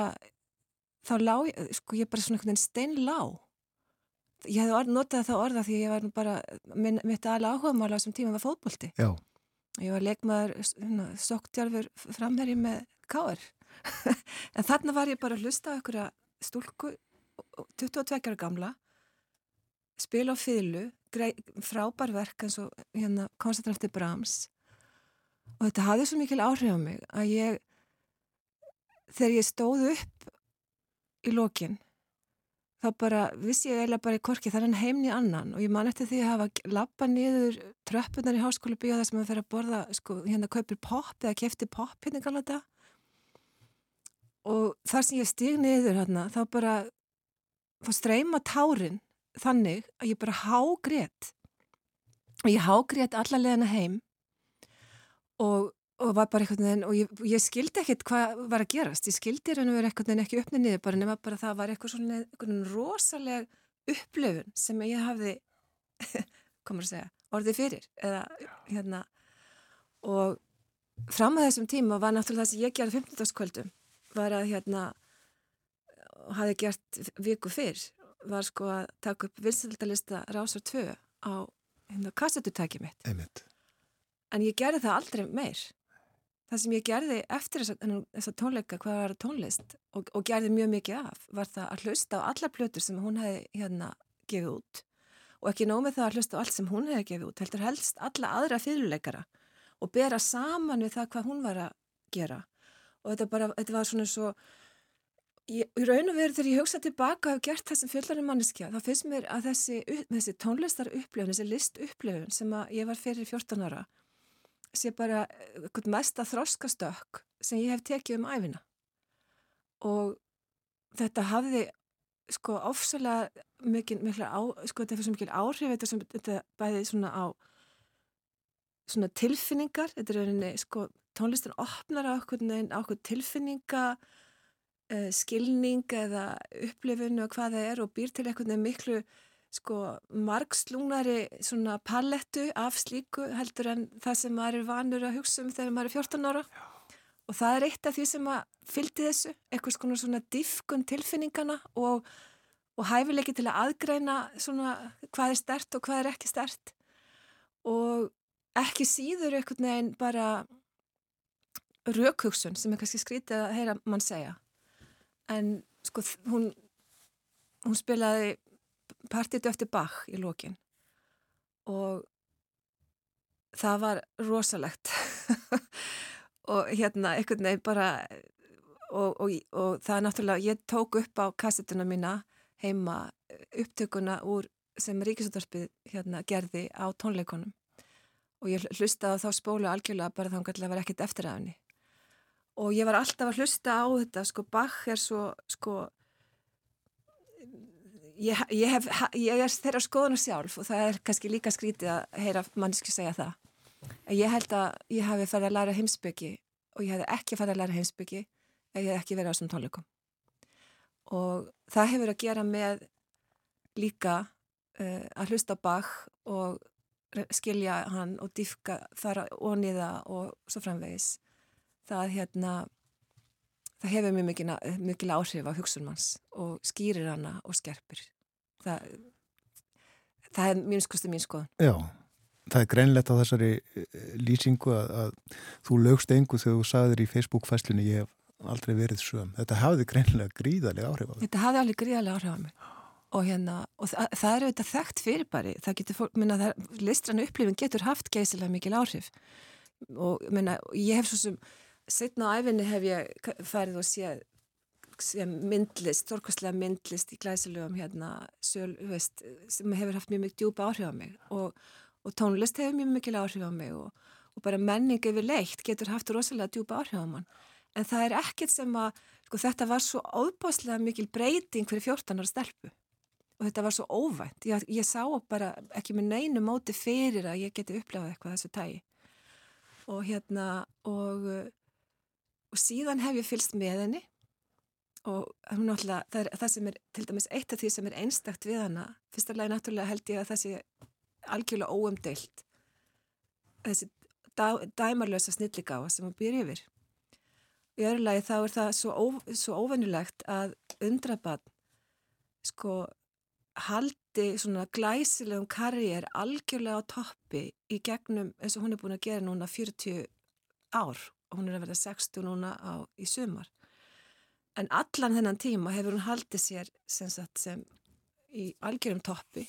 þá lág, sko ég bara svona einhvern veginn stein lág. Ég hef notað það orða því ég var bara, minn, mitt aðla áhuga mála á þessum tíma var fótbólti. Já. Ég var leikmaður, hérna, sóktjálfur framherri með káar. (laughs) en þarna var ég bara að hlusta á einhverja stúlku, 22 ára gamla, spila á fylgu, frábær verk eins og hérna koncertin eftir Brahms. Og þetta hafði svo mikil áhrif á mig að ég þegar ég stóð upp í lókin þá bara vissi ég eiginlega bara í korki þannig heimni annan. Og ég man eftir því að hafa lappa niður tröppunar í háskóla bíu þar sem að fyrir að borða sko, hérna kaupir pop eða kefti pop hérna kannar þetta og þar sem ég stíg niður hérna þá bara þá streyma tárin þannig að ég bara hágrét. Og ég hágrét allarleðina heim og, og var bara eitthvað og ég, ég skildi ekkert hvað var að gerast. Ég skildi raun og verið eitthvað ekki uppnið niður bara nema bara það var eitthvað svona eitthvað rosaleg upplöfun sem ég hafði (laughs) komur að segja, orðið fyrir eða hérna. Og fram að þessum tíma var náttúrulega það sem ég gerði 15. kvöldum var að hérna hafi gert viku fyrr var sko að taka upp vinsildalista Rásar 2 á hérna kassetutæki mitt. Einmitt. En ég gerði það aldrei meir. Það sem ég gerði eftir þessa tónleika, hvað var tónlist og, og gerði mjög mikið af, var það að hlusta á alla plötur sem hún hefði hérna gefið út og ekki nómið það að hlusta á allt sem hún hefði gefið út, heldur helst alla aðra fyrirleikara og bera saman við það hvað hún var að gera og þetta, bara, þetta var svona svo Ég, í raun og veru þegar ég hugsa tilbaka og gert það sem fjöldarinn manneskja þá finnst mér að þessi, þessi tónlistar upplifun, þessi list upplifun sem ég var fyrir 14 ára sé bara eitthvað mest að þroskastökk sem ég hef tekið um æfina og þetta hafði sko ofsalega mikil, mikil á, sko þetta fyrir svo mikil áhrif þetta, sem, þetta bæði svona á svona tilfinningar þetta er einni sko tónlistin opnar á okkur, á okkur tilfinninga skilning eða upplifun og hvað það er og býr til eitthvað miklu sko margslúnari svona palettu af slíku heldur en það sem maður er vanur að hugsa um þegar maður er 14 ára. Já. og það er eitt af því sem að fylgdi þessu, eitthvað svona svona diffkun tilfinningana og, og hæfileiki til að aðgreina svona hvað er stert og hvað er ekki stert og ekki síður einhvern veginn bara raukhugsun sem er kannski skrítið að heyra mann segja en sko hún hún spilaði partitu eftir Bach í lókin og það var rosalegt. (laughs) Og hérna einhvern veginn bara og, og, og það er náttúrulega, ég tók upp á kassetuna mína heima upptökuna úr sem Ríkisúttarpið hérna gerði á tónleikonum og ég hlusta á þá spólu algjörlega bara þá hann gætilega var ekkit eftir af henni og ég var alltaf að hlusta á þetta sko Bach er svo sko Ég, ég, hef, ég er þeirra skoðuna sjálf og það er kannski líka skrítið að heyra manneski segja það. Ég held að ég hafi farið að læra heimsbyggi og ég hef ekki farið að læra heimsbyggi ef ég hef ekki verið á þessum tónleikum. Og það hefur að gera með líka uh, að hlusta bak og skilja hann og diffka þar og niða og svo framvegis. Það hérna það hefur mjög mikil, mikil áhrif á hugsunmanns og skýrir hana og skerpir. Það, það er mín skoðstu mín skoðan. Já, það er greinlegt á þessari eh, lýsingu að, að þú lögst engu þegar þú sagðir í Facebook-fæslunni ég hef aldrei verið söm. Þetta hafði greinlega gríðarlega áhrif á mig. Þetta hafði alveg gríðarlega áhrif á mig. Og, hérna, og það, það er auðvitað þekkt fyrirbæri. Það getur fólk, minna, það, listrannu upplifin getur haft geysilega mikil áhrif. Og minna, ég hef svo sem setna á æfinni hef ég farið og séð myndlist, stórkostlega myndlist í glæsilegum hérna söl, veist, sem hefur haft mjög mjög djúpa áhrif á mig og, og tónlist hefur mjög mikil áhrif á mig og, og bara menning yfir leitt getur haft rosalega djúpa áhrif á mann. En það er ekkert sem að sko, þetta var svo óbáslega mikil breyting fyrir 14 ára stelpu. Og þetta var svo óvænt. Ég, ég sá bara ekki með neinu móti fyrir að ég geti upplegað eitthvað þessu tægi og hérna og og síðan hef ég fylst með henni. Og hún náttúrulega, það er það sem er til dæmis eitt af því sem er einstakt við hana. Fyrsta lagi náttúrulega held ég að það sé algjörlega óumdeilt. Þessi dæ, dæmarlösa snilligáa sem hún býr yfir. Í öðru lagi þá er það svo, ó, svo óvennilegt að undrabann sko haldi svona glæsilegum karriér algjörlega á toppi í gegnum eins og hún er búin að gera núna 40 ár hún er að verða 60 núna á, í sumar. En allan þennan tíma hefur hún haldið sér sem, sagt, sem í algjörum toppi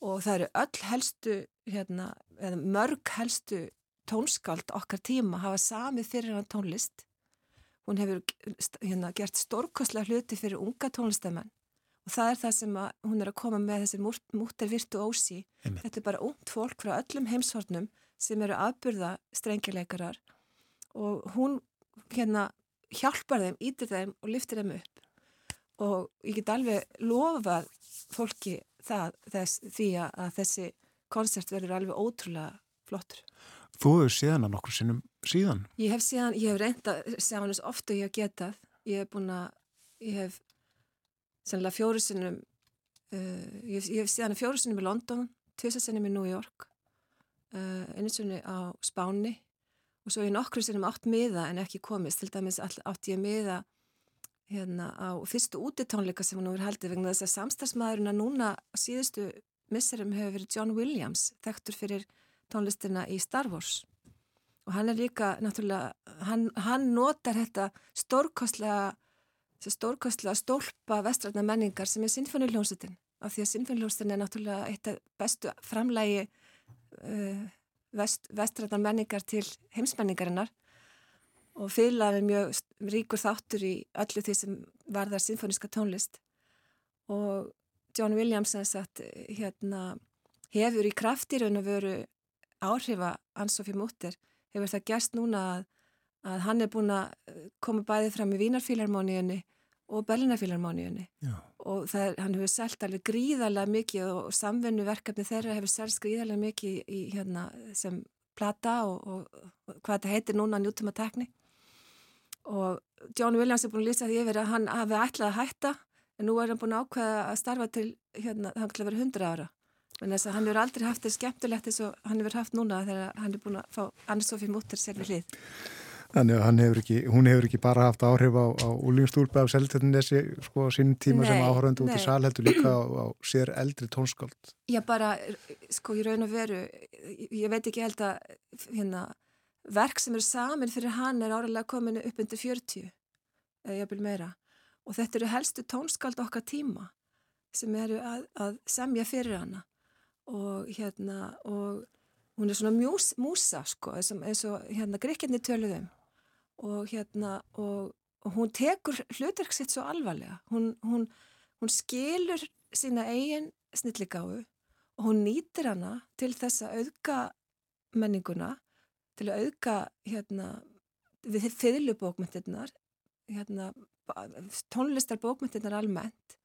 og það eru öll helstu hérna, mörg helstu tónskáld okkar tíma hafa samið fyrir hann tónlist. Hún hefur hérna, gert stórkoslega hluti fyrir unga tónlistamenn og það er það sem hún er að koma með þessi múttar virtu ósi þetta er bara ungt fólk frá öllum heimshornum sem eru aðburða strengjuleikarar og hún hérna hjálpar þeim, ítir þeim og liftir þeim upp og ég get alveg lofað fólki það þess, því að þessi koncert verður alveg ótrúlega flottur. Þú hefur séðan að nokkur sinnum síðan? Ég hef síðan, ég hef reynda þess ofta ég hef getað, ég hef búin að ég hef sennilega fjóru sinnum uh, ég, ég hef séðan fjóru sinnum í London tviðsasinnum í New York uh, einu sinni á Spáni og svo ég nokkru sérum átt miða en ekki komist, til dæmis átt ég miða hérna á fyrstu útitónleika sem hún hefur haldið vegna þess að samstagsmaðurinn að núna síðustu misserum hefur verið John Williams þekktur fyrir tónlistina í Star Wars. Og hann er líka náttúrulega, hann, hann notar þetta stórkostlega stórkostlega stólpa vestrætna menningar sem er Sinfoniljónsutin af því að Sinfoniljónsutin er náttúrulega eitt af bestu framlægi uh, vest, vestræðan menningar til heimsmenningarinnar og fylglaði mjög ríkur þáttur í öllu því sem varðar sinfoníska tónlist. Og John Williams sagt, hérna, hefur í kraftirun að veru áhrifa Ann-Sofí Múttir hefur það gerst núna að, að hann er búin að koma bæði fram í Vínarfílarmóniunni og Berlinafílarmóniunni og er, hann hefur selgt alveg gríðarlega mikið og, og samvennu verkefni þeirra hefur selst gríðarlega mikið í, hérna, sem plata og, og, og hvað þetta heitir núna njúttum að tekni og John Williams er búin að lýsa því yfir að hann hafi ætlað að hætta en nú er hann búin að ákveða að starfa til hérna, hann til að vera 100 ára. En þess að hann hefur aldrei haft þetta skemmtilegt eins og hann hefur haft núna þegar hann er búin að fá Anne-Sophie Mutter sér við hlið Þannig að hefur ekki, hún hefur ekki bara haft áhrif á, á úlingstúrpa af seltetinnessi sko á sínum tíma Nei, sem áhörðandi út í sal heldur líka á, á sér eldri tónskáld. Já, bara, sko, í raun og veru, ég veit ekki held að, hérna, verk sem eru samin fyrir hann er áralega komin upp undir 40, eða jafnvel meira. Og þetta eru helstu tónskald okkar tíma sem eru að, að semja fyrir hana. Og hérna, og hún er svona mjús, músa, sko, eins og, hérna, gríkjarnir töluðum. Og hérna, og, og hún tekur hlutverk sitt svo alvarlega. Hún, hún, hún skilur sína eigin snilligáfu og hún nýtir hana til þess að auðga menninguna, til að auðga hérna, við fyrirlubókmyndirnar, hérna, tónlistarbókmyndirnar almennt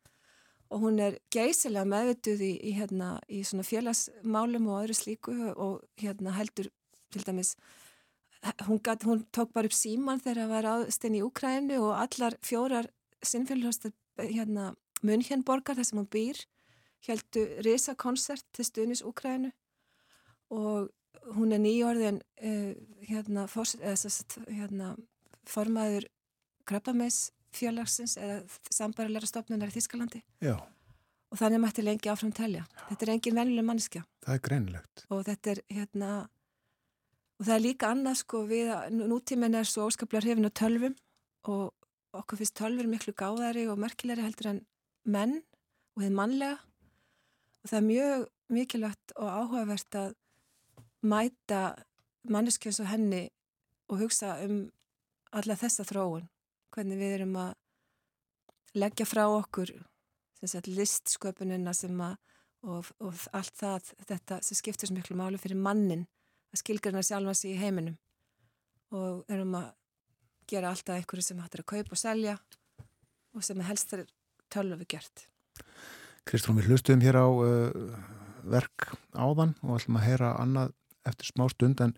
og hún er geysilega meðvituð í, í, hérna, í félagsmálum og öðru slíku og hérna, heldur til dæmis hún, gat, hún tók bara upp síman þegar það var ástinn í Úkrænu og allar fjórar sinnfélagast hérna, München-borgar þar sem hún býr heldu risakonsert til stuðnis Úkrænu og hún er nýjórðin uh, hérna, fors, eða, sest, hérna, formaður krabbameis félagsins eða sambarilega stofnunar í Þískalandi Já, og þannig mætti lengi áfram telja. Þetta er engin venjuleg mannskja það er greinilegt. og þetta er hérna og það er líka annað sko við nútíminn er svo óskaplega hrifin á tölvum og okkur finnst tölvur miklu gáðari og merkilegri heldur en menn og þið mannlega. Og það er mjög mikilvægt og áhugavert að mæta manneskjöns og henni og hugsa um alla þessa þróun. Hvernig við erum að leggja frá okkur sagt, listsköpunina að og, og allt það, þetta sem skiptir svo miklu máli fyrir mannin að skilgrana sjálfa sig í heiminum og erum að gera alltaf einhverju sem hættir að kaupa og selja og sem helst er tölvu gert. Kristrún, við hlustum hér á uh, verk áðan og ætlum að heyra annað eftir smá stund en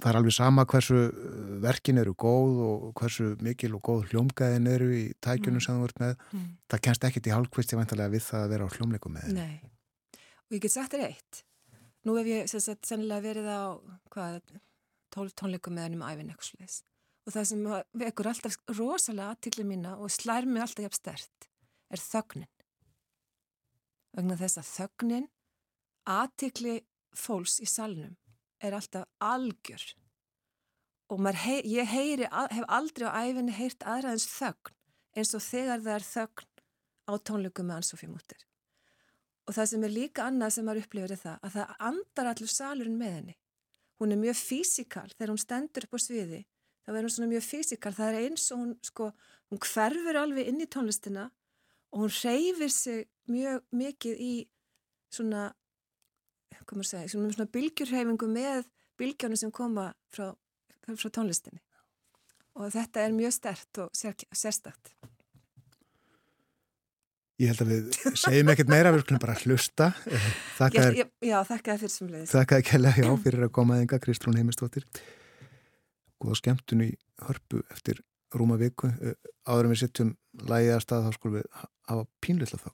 það er alveg sama hversu uh, verkin eru góð og hversu mikil og góð hljómgæðin eru í tækjunum Mm. sem þú ert með. Mm. Það kennst ekkit í hálfkvisti vantarlega við það að vera á hljómleikum með. Nei. Og ég get sagt þér eitt. Nú hef ég sagt, sennilega verið á hvað, tól, tónleikum með hennum æfin eitthvað sliðis. Og það sem vekur alltaf rosalega aðtikli mína og slær mig alltaf jafn stert er þögnin. Vegna þess að þögnin, aðtikli fólks í salnum er alltaf algjör. Og hei, ég heyri, hef aldrei á æfinni heyrt aðra eins þögn eins og þegar það er þögn á tónleikum með Ansófi Múttir. Og það sem er líka annað sem maður upplifir er það að það andar allur salurinn með henni. Hún er mjög físikal þegar hún stendur upp á sviði. Það verður svona mjög físikal. Það er eins og hún, sko, hún hverfur alveg inn í tónlistina og hún reyfir sig mjög mikið í svona, hvað maður segja, svona, svona bylgjurreyfingu með bylgjónu sem koma frá, frá tónlistinni. Og þetta er mjög stert og sér, sérstakt. Ég held að við segjum ekkert meira, við skulum bara hlusta. Þakka þér fyrir sem leiðis. Þakka ekki að já fyrir að koma þinga Kristrún Heimistóttir. Góða skemmtun í hörpu eftir rúma viku. Eh, Áður en við sittum lægið að stað þá skulum við hafa pínlilla þá.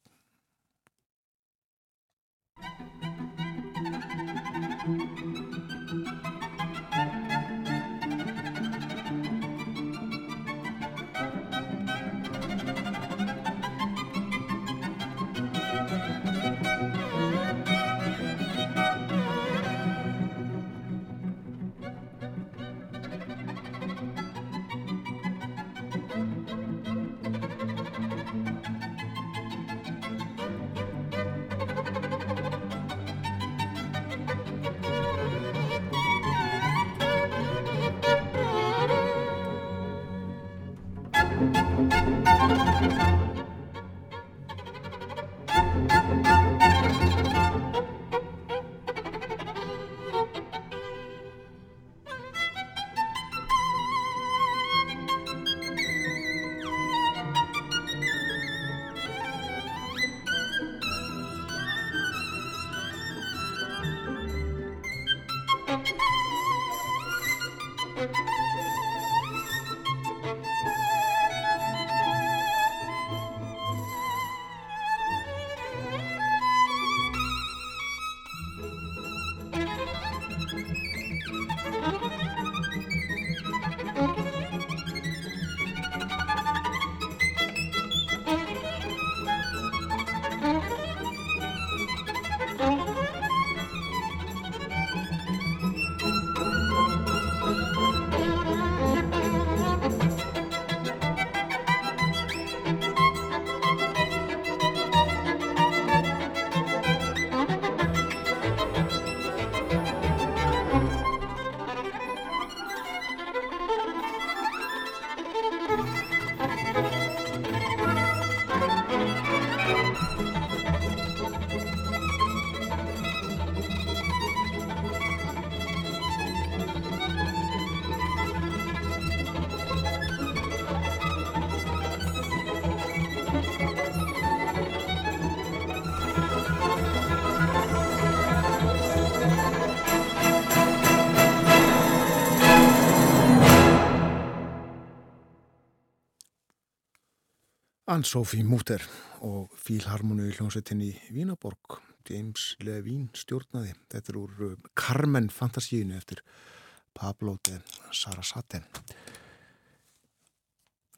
Ann-Sophie Mutter og Fílharmonu í hljómsveitinni Vínaborg James Levine stjórnaði. Þetta er úr uh, Carmen fantasíinu eftir Pablo de Sarasate.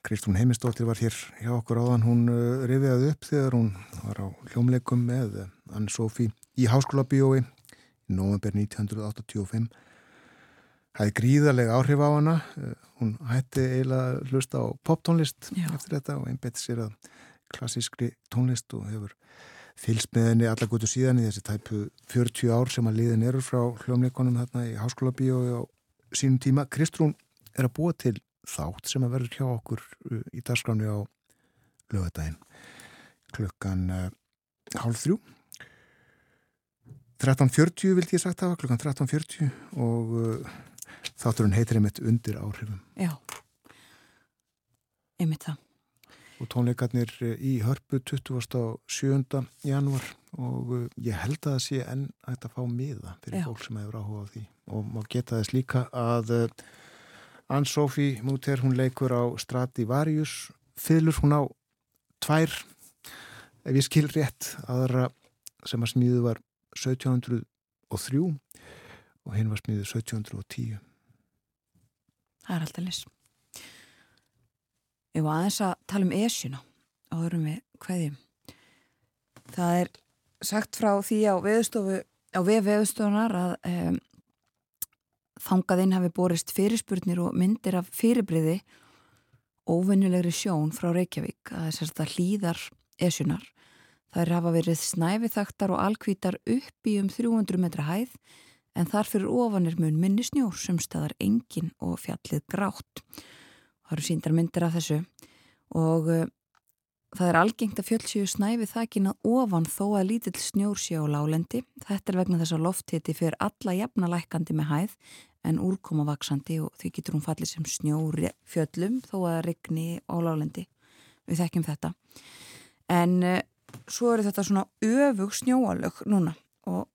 Kristún Heimistóttir var hér hjá okkur áðan. Hún uh, rifiðað upp þegar hún var á hljómleikum með Ann-Sophie í Háskóla Bíói í november 1985 Það er gríðarlega áhrif á hana. Uh, hún hætti eiginlega að hlusta á poptónlist eftir þetta og einbætti sér að klassískri tónlist og hefur fylgst með henni alla gutu síðan í þessi tæpu 40 ár sem að liðin eru frá hljómleikonum þarna í Háskóla Bíói á sínum tíma. Kristrún er að búa til þátt sem að verður hjá okkur uh, í dagskráni á lögadaginn klukkan uh, hálf þrjú 13.40 vildi ég sagt hafa, klukkan 13.40 og uh, þátturinn heitir einmitt undir áhrifum Já, einmitt það. og tónleikarnir uh, í hörpu 27. janúar og uh, ég held að það sé enn að fá miða fyrir Já. fólk sem hefur áhuga á því og má geta þess líka að uh, Ann-Sophie Múter hún leikur á Stradivarius fylur hún á tvær ef ég skil rétt aðra sem að smíðu var 1703 og hinn var smíðu 1710 Það er alltaf lis. Ég var aðeins að tala um esjuna áðurum við hverjum. Það er sagt frá því á veðustofu, á við veðustofunar að um, þangaðinn hafi borist fyrirspurnir og myndir af fyrirbriði óvenjulegri sjón frá Reykjavík að þess að hlýðar esjunar. Það er hafa verið snæfiþaktar og alkvítar upp í um 300 metra hæð en þar fyrir ofanir mun minni snjór sem staðar engin og fjallið grátt. Það eru síndar myndir af þessu og uh, það er algengt að fjöldsíu snæfi þakin að ofan þó að lítill snjór sé á lálendi. Þetta er vegna þess að lofthiti fyrir alla jafnalækandi með hæð en úrkoma vaksandi og því getur hún fallið sem snjór fjöllum þó að regni á lálendi. Við þekkjum þetta. En uh, svo eru þetta svona öfug snjóalög núna og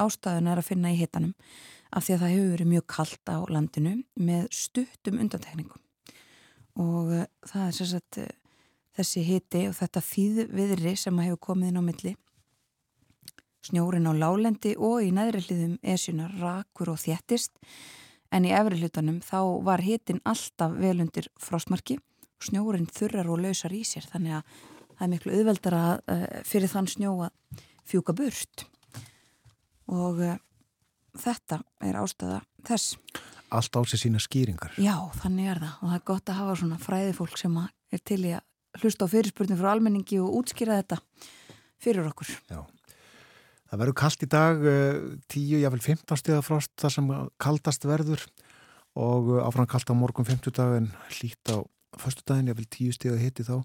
ástæðun er að finna í hitanum af því að það hefur verið mjög kallt á landinu með stuttum undantekningum. Og uh, það er sérstætt uh, þessi hiti og þetta þýðviðri sem hefur komið inn á milli. Snjórin á lálendi og í neðri hliðum esjunar rakur og þjættist en í efri hlutanum þá var hitin alltaf velundir frostmarki. Og snjórin þurrar og lausar í sér þannig að það er miklu auðveldara uh, fyrir þann snjó að fjúka burt og uh, þetta er ástæða þess. Allt á sér sína skýringar. Já, þannig er það og það er gott að hafa svona fræði fólk sem er til í að hlusta á fyrirspurning frá almenningi og útskýra þetta fyrir okkur. Já. Það verður kallt í dag, 10, jáfnvel 15 stiða frost þar sem kaldast verður og eh, áfram kallt á morgun 50 dag en hlýtt á förstu daginn, jáfnvel 10 stiða hitti þá.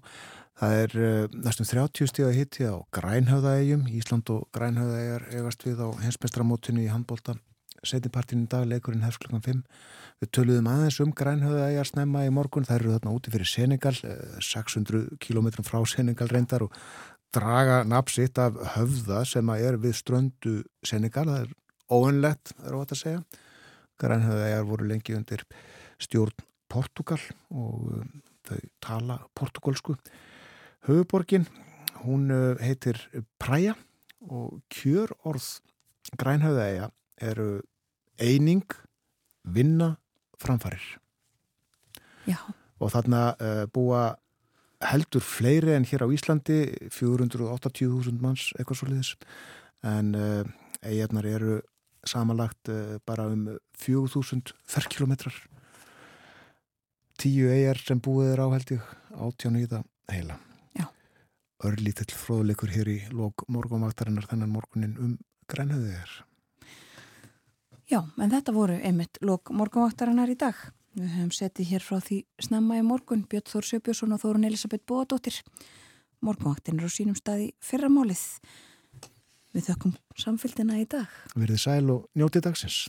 Það er uh, næstum 30 stiða hitti á Grænhöðaegjum, Ísland og Grænhöðaegjar egast við á hensmestramótinu í handbólta setjapartinu í dag, leikurinn hefst klukkan 5. Við töluðum aðeins um Grænhöðaegjar snemma í morgun, það eru þarna úti fyrir Senegal, 600 km frá Senegal reyndar og draga napsitt af höfða sem að er við ströndu Senegal, það er óönlegt, er óvægt að segja. Grænhöðaegjar voru lengi undir stjórn Portugal og um, þau tala portugalsku. Höfuborgin, hún heitir Praia og kjör orð grænhauðaegja eru eining, vinna, framfarir. Já. Og þarna búa heldur fleiri en hér á Íslandi, 480.000 manns, eitthvað svo liðis. En eigarnar eru samanlagt bara um 4.000 ferkilometrar. Tíu eigar sem búið er á held ég, átjánu í það heila. Örlítill fróðleikur hér í lók morgunvaktarinnar þennan morgunin um grænhöðu er. Já, en þetta voru einmitt lók morgunvaktarinnar í dag. Við höfum setið hér frá því snemma í morgun Björn Þór Sjöbjörnsson og Þórun Elisabeth Bóadóttir. Morgunvaktin er á sínum staði fyrramálið. Við þökkum samfélgina í dag. Verðið sæl og njótið dagsins.